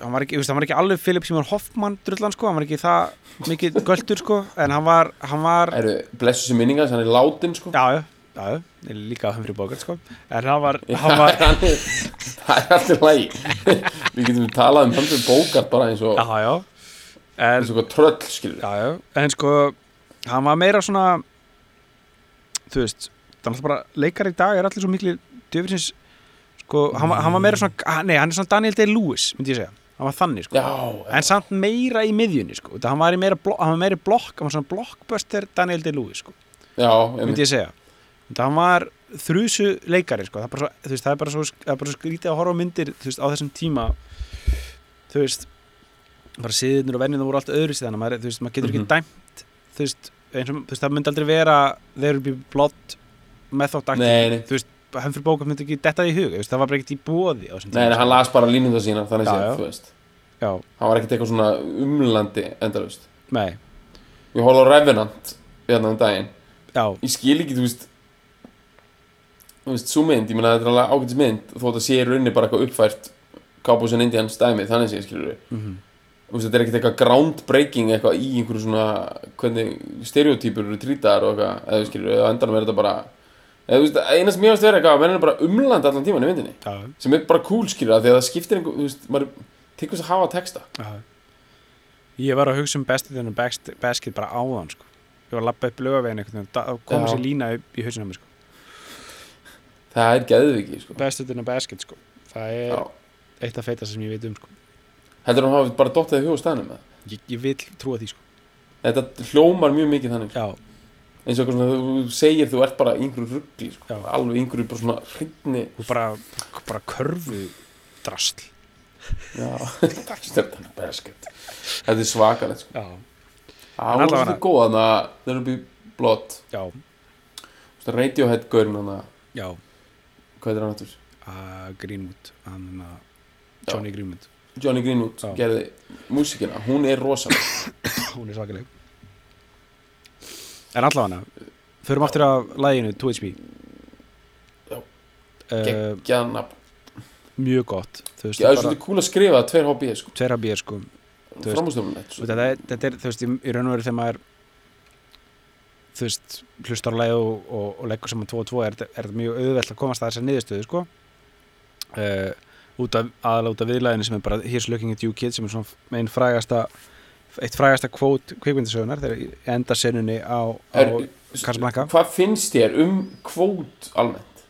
hann var ekki, hann var ekki alveg Philip Seymour Hoffman drullan sko, hann var ekki það mikið göldur sko, en hann var hann var, Eru, blessu sér minninga, hann er látin sko. Já, já, já, ég líka Humphrey Bogart sko, en hann var hann var, *laughs* Hann það er alltaf lægi *laughs* við getum talað um Humphrey Bogart bara eins og já, já en, eins og eitthvað tröll skilur já, já, en sko hann var meira svona þú veist, er alltaf bara leikar í dag er allir svo miklu djöfisins sko, hann, var- hann var meira svona, nei, hann er svona Daniel Day-Lewis myndi ég segja, hann var þannig sko. já, en samt meira í miðjunni sko. Þetta, hann var meira, blo- hann var meira blokk hann var svona blockbuster Daniel Day-Lewis sko, já, myndi ég segja Þetta, hann var þrjusu leikari sko. það, er bara svo, veist, það er bara svo, það er bara svo skrítið að horfa myndir þú veist, á þessum tíma þú veist bara siðinur og venjum voru allt öðru síðan maður, þú veist, maður getur Mhm. ekki dæmt þú veist, og, þú veist, það myndi aldrei vera there will be blood method acting þú veist, hann fyrir bókað myndi ekki detta í hug það var bara ekkert í bóði nei, nei, hann las bara línunda sína þannig já. þú veist. Já, hann var ekkert eitthvað svona umlandi endalaust. Nei, ég horfði á Revenant hérna um daginn. Já, ég skil ekki, þú veist þú veist, svo mynd, ég meina þetta er alveg ágætis mynd þó þetta sé í rauninni bara eitthvað uppfært Cowboys and Indians dæmi, þannig sé ég skilur við mhm, þú veist, þetta er ekkert eitthvað groundbreaking eitthvað í einhverju svona hvernig stereotypur eru trýtaðar og eitthvað eða skilur þú eina sem ég varst vera eitthvað menn er bara umland allan tíman í myndinni já, sem er bara cool skilur það, því að það skiptir einhver, þú veist, maður tekur þess að hafa texta já ég var að hugsa um bestið þennan basket bara áðan sko. ég var að lappa upp lögavegin einhvern veginn það kom Já. þessi lína upp í hausinu á mér sko. það er geðviki, sko bestið þennan basket sko. það er Já. eitt af feita sem ég veit um sko. heldur hann hafi bara dottið í hug og staðnum með það ég, ég vil trúa því sko. þetta hljómar mjög mikið þannig já, eins og eitthvað svona, þú segir þú ert bara einhverju ruggli, sko, Já. alveg einhverju bara svona hreinni, og bara, bara körfu drastl já, þetta er svakalegt, sko. Já, það var svolítið góð þannig að það eru býð blott já, já. Hvað er hann aftur? uh, Greenwood. Hann, uh, Johnny Greenwood. Johnny Greenwood Já. gerði músíkina, hún er rosaleg. Hún er svakaleg en allavega förum aftur af læginu 2HP Já. uh, geggjaðan nafn. mjög gott. Veist, það er svolítið cool að skrifa tveir HB sko, tveir bér sko. Og þetta, er- er, þú veist, í, raun og veru þegar maður þú veist, hlustar á læg og, og, og leggur saman 2 og 2 er, þetta- mjög auðvelt að komast að þessa niðurstöðu sko. Uh, út af af viðlæðinu sem er bara Here's Looking at You Kid sem er svona einn frægasta eitt frægasta kvót kvikmyndasögunar þegar enda senunni á, á Casablanca hvað finnst þér um kvót almennt?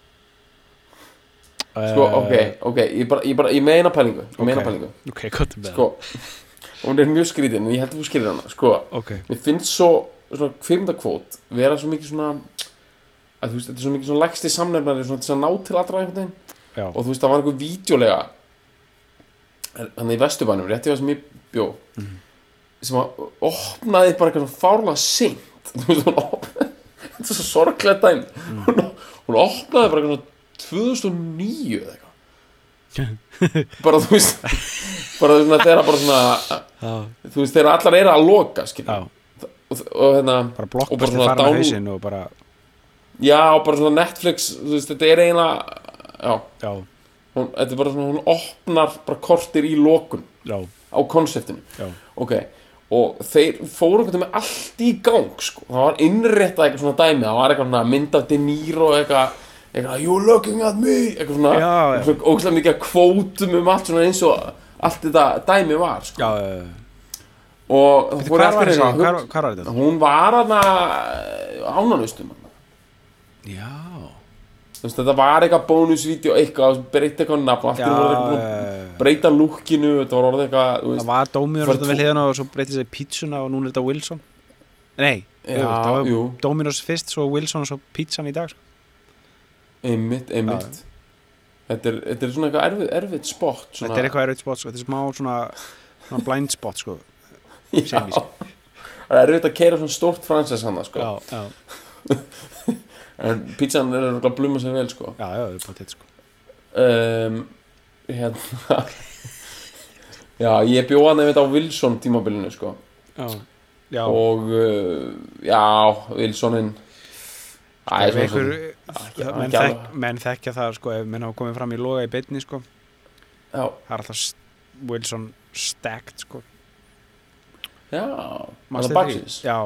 sko, uh, ok, ok, ég, bara, ég, bara, ég meina pælingu ég meina pælingu, ok, gott með sko hún er mjög skrítin, ég held að þú skilir hana sko, það ok, mér finnst svo kvikmyndakvót vera svo mikið svona að þú veist, þetta er svo mikið svona lægsti samnefnari svona til að ná til allra einhvern veginn. Og þú veist, það var einhver vídeolega þannig í Vesturbænum, rétti það sem ég bjó. Mhm. Sem að opnaði bara eitthvað fárlega seint. *laughs* Þú veist, þetta er svo sorglega dæmi. Mhm. hún, hún opnaði bara eitthvað svona 2009 eða eitthvað. *laughs* Bara þú veist bara svona þeirra bara svona þú veist, þeirra allar eru að loka og, og hérna, bara Og farin á down- hausinn og bara, já, bara svona Netflix þú veist, þetta er eiginlega já, já, hún, þetta er bara svona, hún opnar bara kortir í lokun já, á konseptinu. Ok, og þeir fóru veginn með allt í gang sko. það var innréttað eitthvað svona dæmi það var eitthvað mynd af De Niro eitthvað, eitthvað, you looking at me eitthvað svona, Já, já. svona ógæslega mikið kvótum um allt svona eins og allt þetta dæmi var sko. já, og það fóru eftir þetta? hún var aðna ánanustum já, þetta var eitthvað bónusvídeó eitthvað, breyta eitthvað nafn og allt var eitthvað búin að breyta lukkinu þetta var orðið eitthvað það var Dominos þetta vel hérna og svo breytist það í pítsuna og núna er þetta Wilson nei, Já, það var jú. Dominos fyrst, svo Wilson og svo pítsan í dag sko. einmitt, einmitt þetta er, þetta er svona eitthvað erfið, erfið spot svona, þetta er eitthvað erfitt spot, sko. þetta er smá svona, svona blind spot sko. *laughs* Sko. það er erfitt að keira svona stórt fransis hann sko. já, já, *laughs* en pizzan er að bluma sér vel sko. já, já, það er potið sko. um, hérna já, ég bjóð hann einmitt á Wilson tímabilinu sko. já, já og uh, já, Wilsonin Æ, ef svona, einhver, Ekki- menn, þek, menn þekkja það sko, ef menn hafa komið fram í loga í beinni sko. já, það er alltaf s- Wilson stacked sko. já því? baksis já,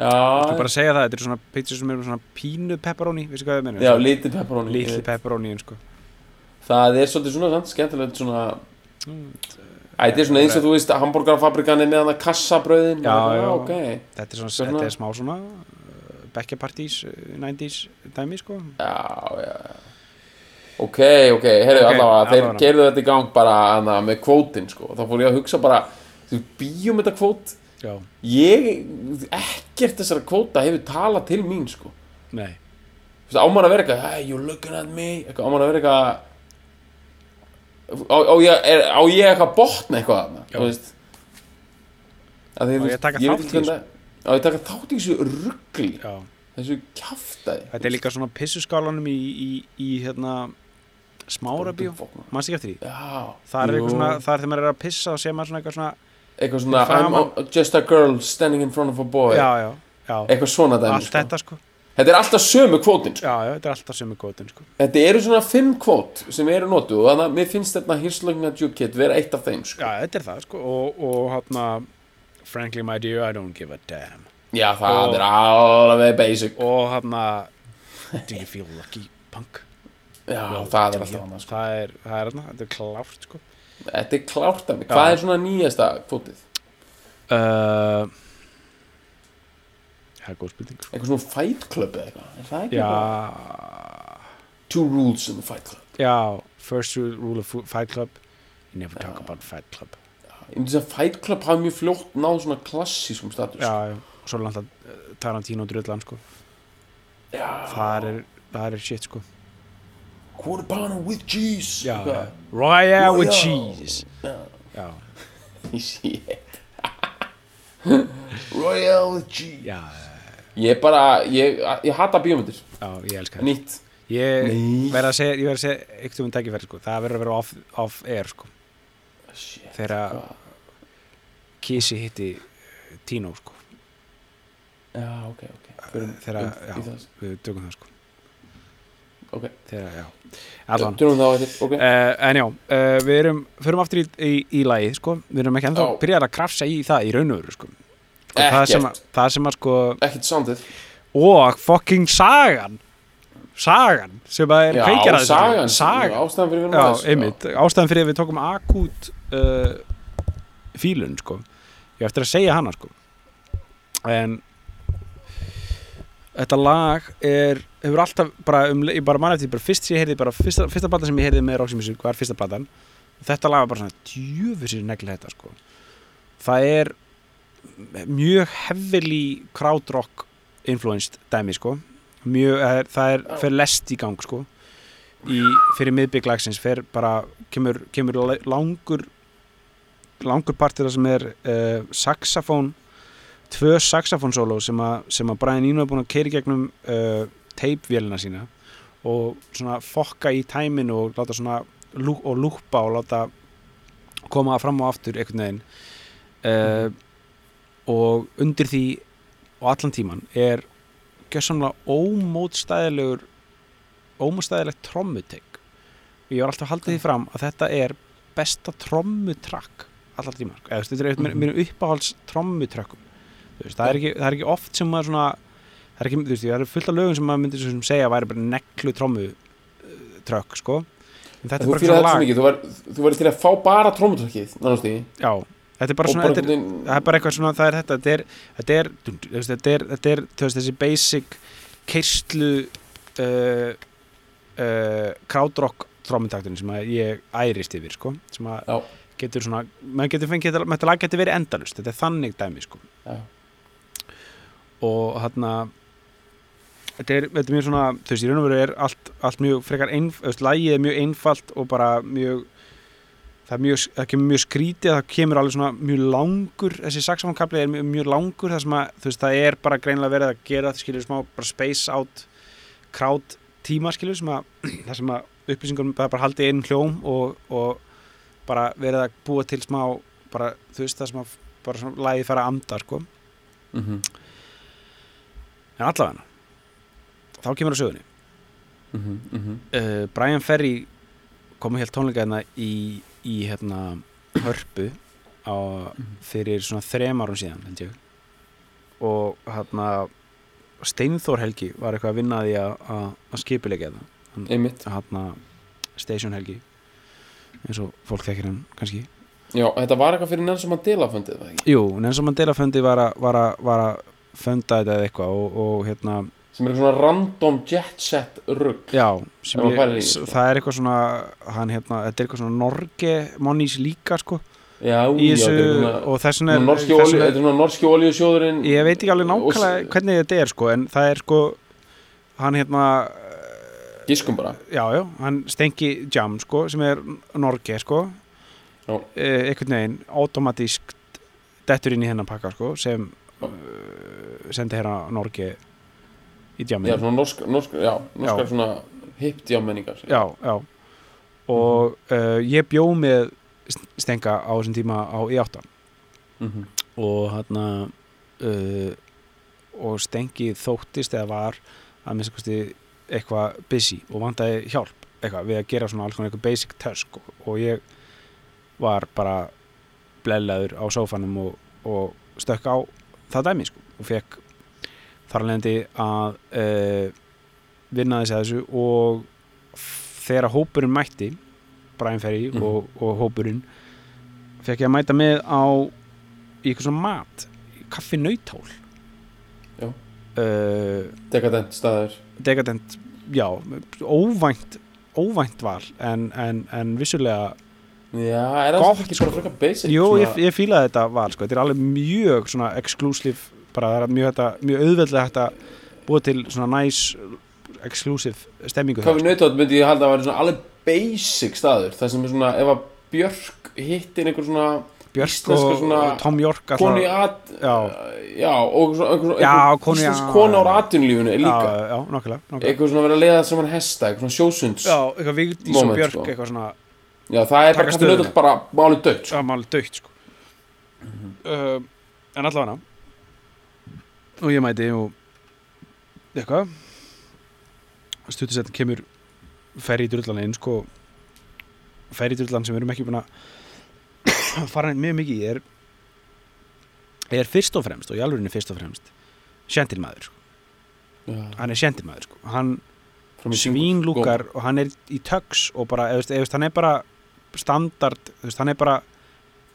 já, Þú bara að segja það, þetta er svona pizza sem eru svona pínu pepperoni, vissi hvað það menur? já, lítið pepperoni Lítli pepperoni, sko. Það er svolítið svona sant, skemmtilegt svona þetta er svona eins og þú veist hambúrgarfabrikan er með hann að kassabröðin Já, já. ok Þetta er, svona, Svona- þetta er smá svona uh, bekkjapartís, uh, 90s dæmi, sko. Já, já Ok, ok, heyrðu Ok, allavega, þeir allavega. gerðu þetta í gang bara hana, með kvótin, sko. Þá fór ég að hugsa bara, þú bíum þetta kvót, Já, ég, ekkert þessara kvóta hefur talað til mín, sko. nei Þú veist, ámar að vera eitthvað, hey, you're looking at me, ámar að vera eitthvað, á, á, ég, er, á ég eitthvað að botna eitthvað. Að Á þú ég taka þátt í það- Á ég taka þátt í þessu ruggli, þessu kjaftaði. þetta er líka svona pissuskálanum í, í, í hérna smára bíó, mannst ekki eftir því? Það er jú. eitthvað svona, það er þegar maður er að pissa og sé maður svona eitthvað svona Eitthvað svona, a- just a girl standing in front of a boy. já, já, já, Eitthvað svona dæmi, allt þetta sko Þetta er alltaf sömu kvótin, sko. já, já, þetta er alltaf sömu kvotin sko Þetta eru svona fimm kvót sem eru notuð og þannig að mér finnst þetta you kid vera eitt af þeim, sko. já, þetta er það sko og, og hérna frankly my dear, I don't give a damn Já, það Og- er alveg basic. og hérna do you feel lucky punk Já, Well, það er alltaf annað, sko. það er, hérna, þetta er klárt sko Þetta er klárt af mig. Já. Hvað er svona nýjasta kvótið? uh, það er góð spurning sko. Eitthvað svona fight club eða eitthvað? Er það ekki já, eitthvað? Two rules in the fight club. já first rule of fight club you never talk Já. about fight club Ég myndi að fight club hafi mjög fljótt náð svona klassískum status. já, já, og svo er alltaf uh, Tarantino drullan sko Já. það er, það er shit sko Quarter pounder with cheese. já. Royale with cheese Já. já, *laughs* Shit. With cheese. já, Ég bara, ég, ég hata bíómyndir. já, ég elska það Nýtt. ég verð að segja, ég verð að segja eitthvað um tækifæri sko, það verður að vera off, off air sko, Shit. þegar? Kisi hitti Tino sko, Já, ok, ok. Förum þegar, já, við tökum það sko Ok. þegar, já, allan Tölum þá eftir, ok. Uh, en já, uh, við erum förum aftur í, í, í lagið, sko við erum ekki ennþá Já. byrjað að krafsa í það í raun og veru, sko það Ekkert. það sem að, sko Ekkert soundið. og fucking sagan sagan, sem að er Já, kveikjar að sagan. sagan, Ástæðan fyrir við já, aðeins, einmitt ástæðan fyrir við tókum akút uh, fílun, sko ég eftir að segja hana, sko en þetta lag er hefur alltaf bara um, ég bara mann eftir bara fyrst sem ég heyrði bara fyrsta, fyrsta platan sem ég heyrði með Roxy Music var fyrsta platan. Þetta lag var bara svona djöfur sér negli þetta sko. Það er mjög heavily crowdrock influenced dæmi sko. Mjög, það er, það er fyrir lest í gang sko. Í, fyrir miðbygglagsins fyrir bara, kemur, kemur la- langur langur partur það sem er uh, saxofón tvö saxofón solo sem sem að Brian Eno er búin að keiri gegnum uh, teipvélina sína og svona fokka í tæminu og láta svona lú, og lúpa og láta koma fram og aftur einhvern veginn. Uh, og undir því og allan tíman er gjössamlega ómótstæðilegur ómótstæðilegt trommutek og ég var alltaf haldið því fram að þetta er besta trommutrakk allar tíma, eða þetta er eitt Mhm. mér uppáhalds trommutrökkum veist, það, er ekki, það er ekki oft sem maður svona það er ekki, veist, það er fullt af lögum sem maður myndir sem segja að væri bara neklu trommu uh, trökk, sko en þetta Þú er bara svona lag mikið, þú var- þú verður til að fá bara í. já, þetta er bara svona þetta er, það er bara eitthvað svona, það er þetta þetta er, þetta er, þetta er, þessi basic keirslu uh, uh, krádrock trommutakturinn sem að ég ærist yfir, sko sem að Já. getur svona, maður getur fengið þetta lag getur verið endalust, þetta er þannig dæmi, sko Já. Og þarna þetta er, þetta er mjög svona þú veist, í raun og veru er allt, allt mjög frekar einf, þú veist, lagið er mjög einfalt og bara mjög það er mjög, það kemur mjög skrítið það kemur alveg svona mjög langur þessi saxofónkabli er mjög, mjög langur það sem að, þú veist, það er bara greinilega verið að gera það skilur smá, bara space out crowd tíma skilur sem að, *clears throat* það sem að er bara haldið inn hljóm og, og bara verið að búa til smá, bara, þú veist, það sem að bara svona lagið fara að anda, sko. Mhm, en allavega þá kemur að sögunni mhm, mhm. uh, Brian Ferry kom að helt tónleika hérna í, í hérna hörpu á, fyrir svona þrem árum síðan held ég og hérna Steinþór Helgi var eitthvað að vinna því að, það Einmitt. hérna Station Helgi eins og fólk þekkir hann kannski Já, þetta var eitthvað fyrir Nelson Mandela fundið, það ekki? Jú, Nelson Mandela fundi var að, funda þetta eða eitthvað og, og hérna sem er svona random jet set rugg já, sem ég, sko. það er eitthvað svona hann hérna, þetta er eitthvað svona Norge Monnís líka sko já, í já, þessu er svona, og þessum er, þetta er svona norski olíusjóðurinn ég veit ekki alveg nákvæmlega hvernig þetta er sko en það er sko hann hérna, giskum bara já já hann Stenki Jam sko sem er Norge sko Já. eh, einhvern veginn automatískt dettur inn í hennan pakka sko sem Já. Sendi hérna Norge í já, jamin svona norsk, norsk, já, norskar Já. svona hipt jámenningar já, já. Og uh, ég bjó með Stenka á þessum tíma á I8 Mhm. og hann uh, og Stengi þóttist eða var að minnst eitthvað busy og vantaði hjálp eitthvað við að gera svona alls konar eitthvað basic task. Og, og ég var bara blellaður á sófanum og, og stökk á það dæmi sko og fekk þar alvegndi að uh, vinna þessi að þessu og þegar hópurinn mætti Brian Ferry Mhm. og, og hópurinn fekk ég að mæta með á í eitthvað svona mat kaffi nautól Já. uh, dekadent staður dekadent, já óvænt, óvænt val en, en, en vissulega já, er það ekki bara frekar basic jú, svona, ég, ég fílaði þetta val sko. þetta er alveg mjög svona exclusive bara það er mjög, þetta, mjög auðveldlega þetta búið til svona nice exclusive stemmingu Kaffi nautótt myndi ég halda að vera svona alveg basic staður Það sem er svona, ef að Björk hittir einhver svona Björk og, Tom York alltaf, at já, Já, og Já, íslensk kona úr atvinnulífunu er já, líka já, nokkulega, nokkulega. Eitthvað svona að vera að leiða saman hesta, eitthvað svona sjósunds já, eitthvað Vigdís og Björk sko. eitthvað svona Já, það er bara stöðuna. nautótt bara máli dött sko. Já, maður dögt sko uh, En allavega Og ég mæti og eitthvað Stuttisett kemur ferri í drullan inn sko ferri í drullan sem við erum ekki búin að *coughs* fara mjög mikið í er er fyrst og fremst og í alvörinni fyrst og fremst sjentilmaður sko. Já, hann er sjentilmaður sko. hann svínlúkar og hann er í tux og bara, eða, veist, hann er bara standard, þú veist, hann er bara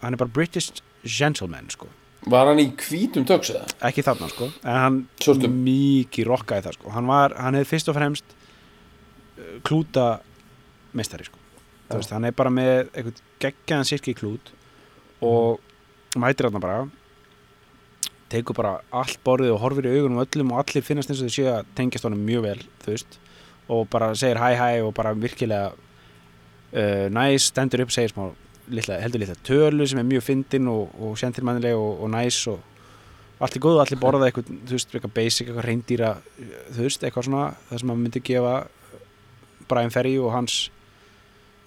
hann er bara British gentleman sko. Var hann í hvítum töks eða? ekki þarna sko. En hann Sástu? mikið rokkaði það sko. Hann var, hann hefði fyrst og fremst uh, klúta meistari sko. Þú veist, hann er bara með eitthvað geggjaðan sirki klút og mætir hann bara. Tekur bara allt borðið og horfir í augunum á öllum og allir finnast eins og þau séu að tengjast honum mjög vel þú veist. Og bara segir hæ hæ og bara virkilega uh, næs, stendur upp, segir smá litla, heldur litla tölu sem er mjög fyndin og, og sentilmannileg og, og næs og allt er góð og allir borða eitthvað, þú veist, eitthvað basic, eitthvað reyndýra þú veist, eitthvað svona, það sem maður myndi gefa Brian Ferry og hans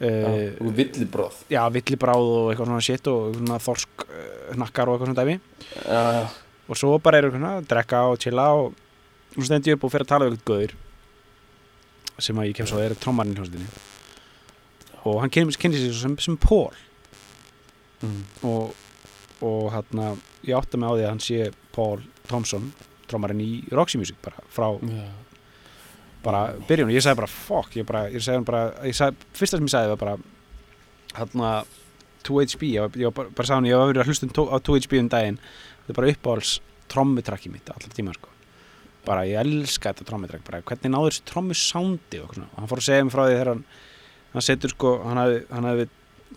uh, og villibróð já, villibráð og eitthvað svona shit og svona þorsk uh, hnakkar og eitthvað svona dæmi. Já, já, og svo bara eru svona, að drekka og chilla og svo stendi ég upp og fer að tala við eitthvað gauður sem að ég kem svo er trommarinn í hljómsveitinni. Og hann kynni, sér sem, sem Paul mm. og, og hérna ég átta mig á því að hann sé Paul Thompson trommarinn í Roxy Music bara frá já. bara byrjun. Og ég sagði bara fuck ég, bara, ég sagði hann bara, sagði, fyrsta sem ég sagði var bara hérna 2HB, ég var, ég bara, bara sagði hann ég var verið að hlusta um á 2HB um daginn. Þetta er bara uppáhalds trommutrakki mitt allar tíma sko. Bara ég elska þetta trommutrakk bara hvernig náður þessi trommu soundi og, hann fór að segja mig frá því þegar hann hann setur sko, hann hafði,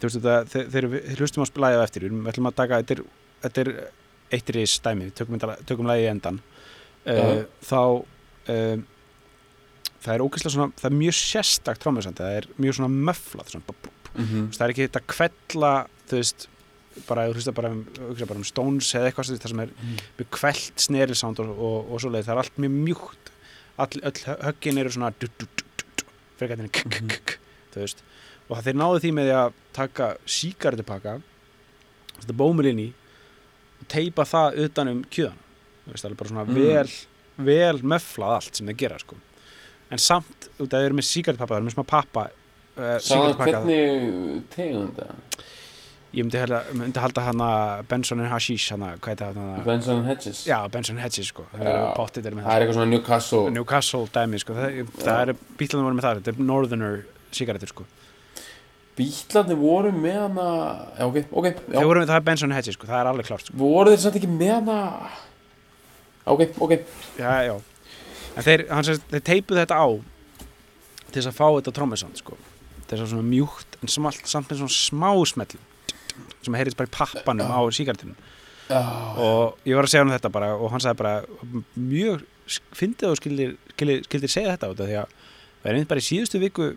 veist þetta, þe- þegar við hlustum á splæðið á eftir við ætlum að taka, þetta er, eitt ris dæmi, við tökum, tökum lagið í endan uh, Já. þá um, það er ógeðslega svona, það er mjög sérstakt trommusandi, það er mjög svona möflað svona. Mm veist, það er ekki þetta kvella þú veist, bara, þú veist, bara, um, bara um Stones eða eitthvað það sem er mjög kvelt snerilsound og, og, og svoleið, það er allt mjög mjúkt. All, öll hö- höggin eru svona k, k, k, þú veist og það þeir náðu því með því að taka síkartupakka þetta bómul inn í og teipa það utan um kjöðan þú veist, það er bara svona Mm. vel vel möflað allt sem þeir gera sko. en samt, út af þeir eru með síkartupappa þeir eru með smá pappa uh, Sáðan sígarettupakka. hvernig tegund það? ég myndi, halda, myndi halda hana Benson and Hashish hana, það hana Benson Hedges já, Benson Hedges sko það pottið með Það er eitthvað svona Newcastle Newcastle dæmi sko það, það eru bílarnir voru með það þetta er Northerner sigarettur sko Bílarnir voru með hana Já, ok, ok já. voru það er Benson Hedges sko það er alveg klart sko. Voru þeir samt ekki með hana? Ok, ok. Já, en þeir, hann sést, þeir teipuð þetta á til þess að fá þetta trommusand sko. þess að svona mjúkt en smalt, samt með svona smá smell sem heyrðist bara í pappanum á síkartinum Já, og ég var að segja hann þetta bara og hann sagði bara mjög fyndið og skildir, skildir, skildir segja þetta því að það er einmitt bara í síðustu viku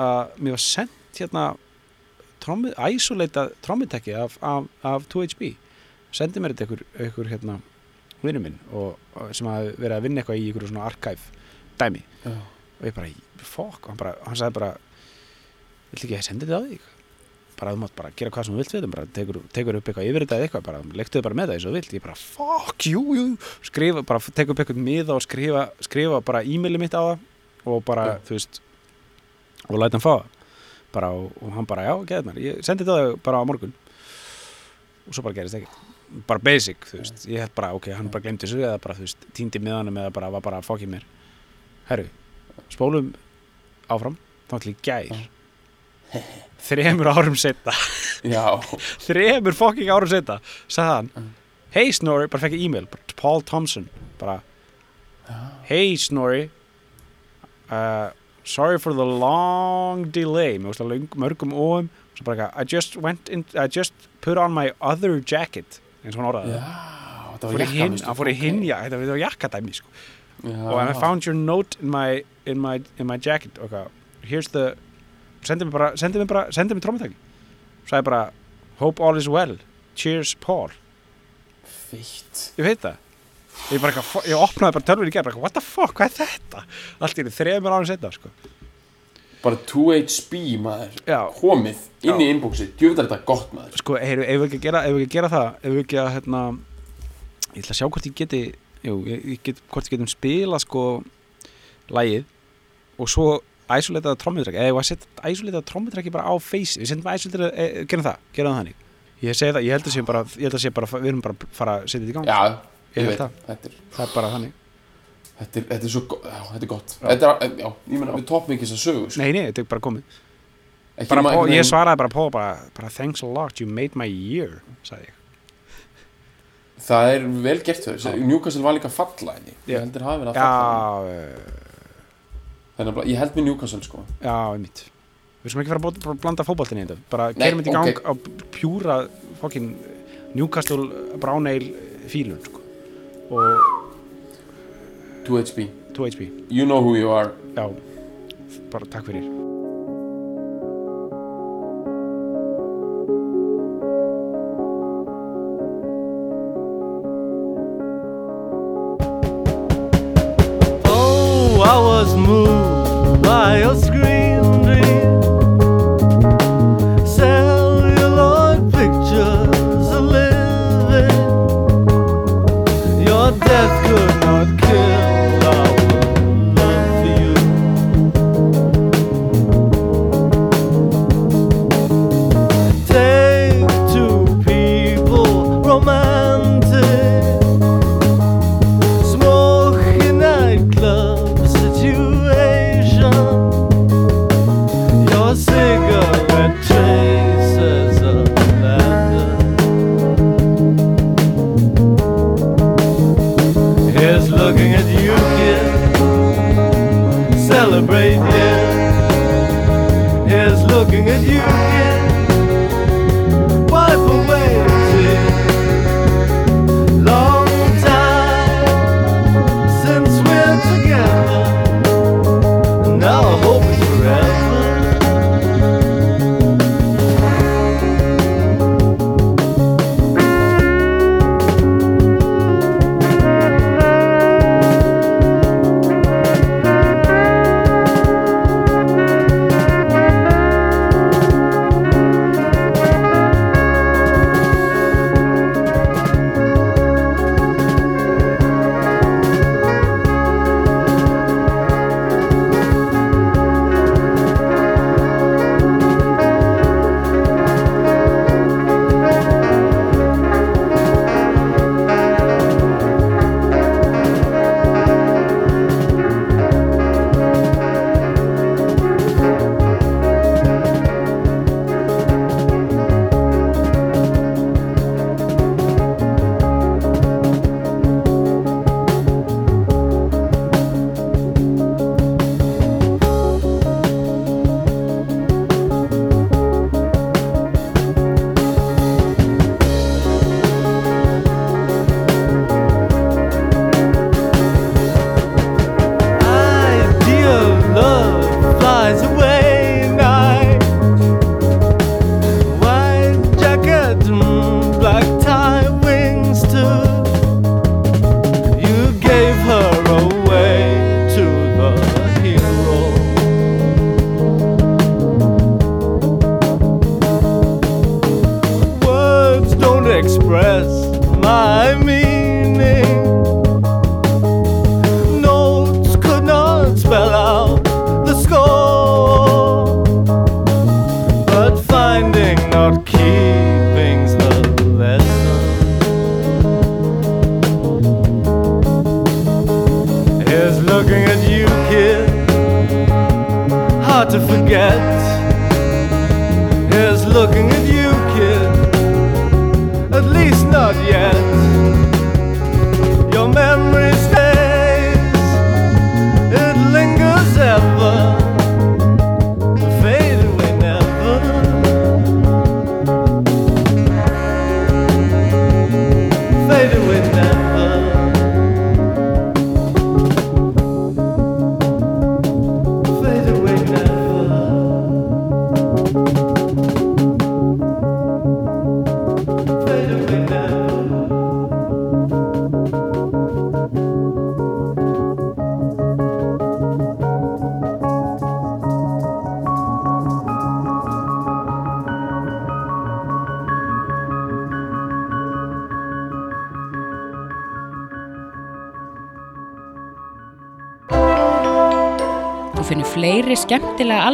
að mér var sendt hérna trommið, isolata trommitekki af, af, af 2HB sendi mér þetta ykkur hérna vinnu minn og, og sem hafi verið að vinna eitthvað í ykkur svona archive dæmi. Já, og ég bara, fokk, hann, bara, hann sagði bara vill ekki að ég sendi þetta á þig bara þú mátt bara gera hvað sem þú vilt við bara tekur, tekur upp eitthvað yfir þetta eða eitthvað bara lektuðu bara með það eins og þú vilt, ég bara fuck you, you skrifa, bara tekur upp eitthvað miða og skrifa, skrifa bara e-maili mitt á það og bara, Já. þú veist og læta hann fá það bara, og, hann bara, já, geðið mér, ég sendi þig bara á morgun. Og svo bara gerist ekki bara basic, þú veist, ég held bara ok, hann bara glemdi þessu eða bara, þú veist, týndi miðanum eða bara, var bara fokkið mér. Herru, spólum áfram, þá til í gær. *laughs* Þremur árum setna já, *laughs* þremur fokking árum setna sagði hann, hey Snorri bara fekk ég e-mail, Paul Thompson bara, hey Snorri uh, sorry for the long delay. Með löng, mörgum óum svo bara eitthvað, I just went in, I just put on my other jacket eins og hann orðaði hann fór í hinn já, þetta var jakkadæmi sko. og I found your note in my, in my, in my jacket. Og eitthvað, here's the sendi mér bara, sendi mér bara, sendi mér trómutæki sagði bara, hope all is well. Cheers Paul, feitt ég veit það ég bara eitthvað, ég opnaði bara tölvur í gerð what the fuck, hvað er þetta? Allt í einu þremur árum setna sko. bara 2HB maður. Já, komið inn í inboxi, djöfum þetta gott maður. Sko, heyru, ef við ekki að gera, ef við ekki gera það? Ef við ekki að, hérna ég ætla að sjá hvort ég geti jú, ég, get, hvort ég getum spila sko lægið og svo isolataða trommutrek eða ég var að setja isolataða trommutreki bara á face? Við setjum isolataða, e, gerum það, gerum það þannig. Ég það, ég held að sé bara, bara við erum bara að fara að setja þetta í gang. Já, Ég veit það. þetta er, það er bara þannig, þetta er, þetta er svo já, þetta er gott. Þetta er, já, ég meina, við toppum ekki þess að sögu sko. nei, nei, þetta er bara komið. Ekki bara, maður einhvern ég svaraði bara Paul bara, bara thanks a lot, you made my year sagði ég, það er vel gert þau. Já. Newcastle var líka Já. ég heldur hafi verið að falla já, eh, Þannig að ég held með Newcastle sko. Já, einmitt. Við sem ekki fara að blanda fótboltinni í þetta. Bara keirum þetta í gang ok. á pjúra fokkin Newcastle Brown Ale fílun sko. Og 2HB 2HP You know who you are. Já, bara takk fyrir Oh, I was moved by your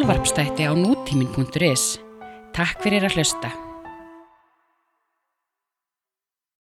alvarpstætti á nútímin.is. Takk fyrir að hlusta.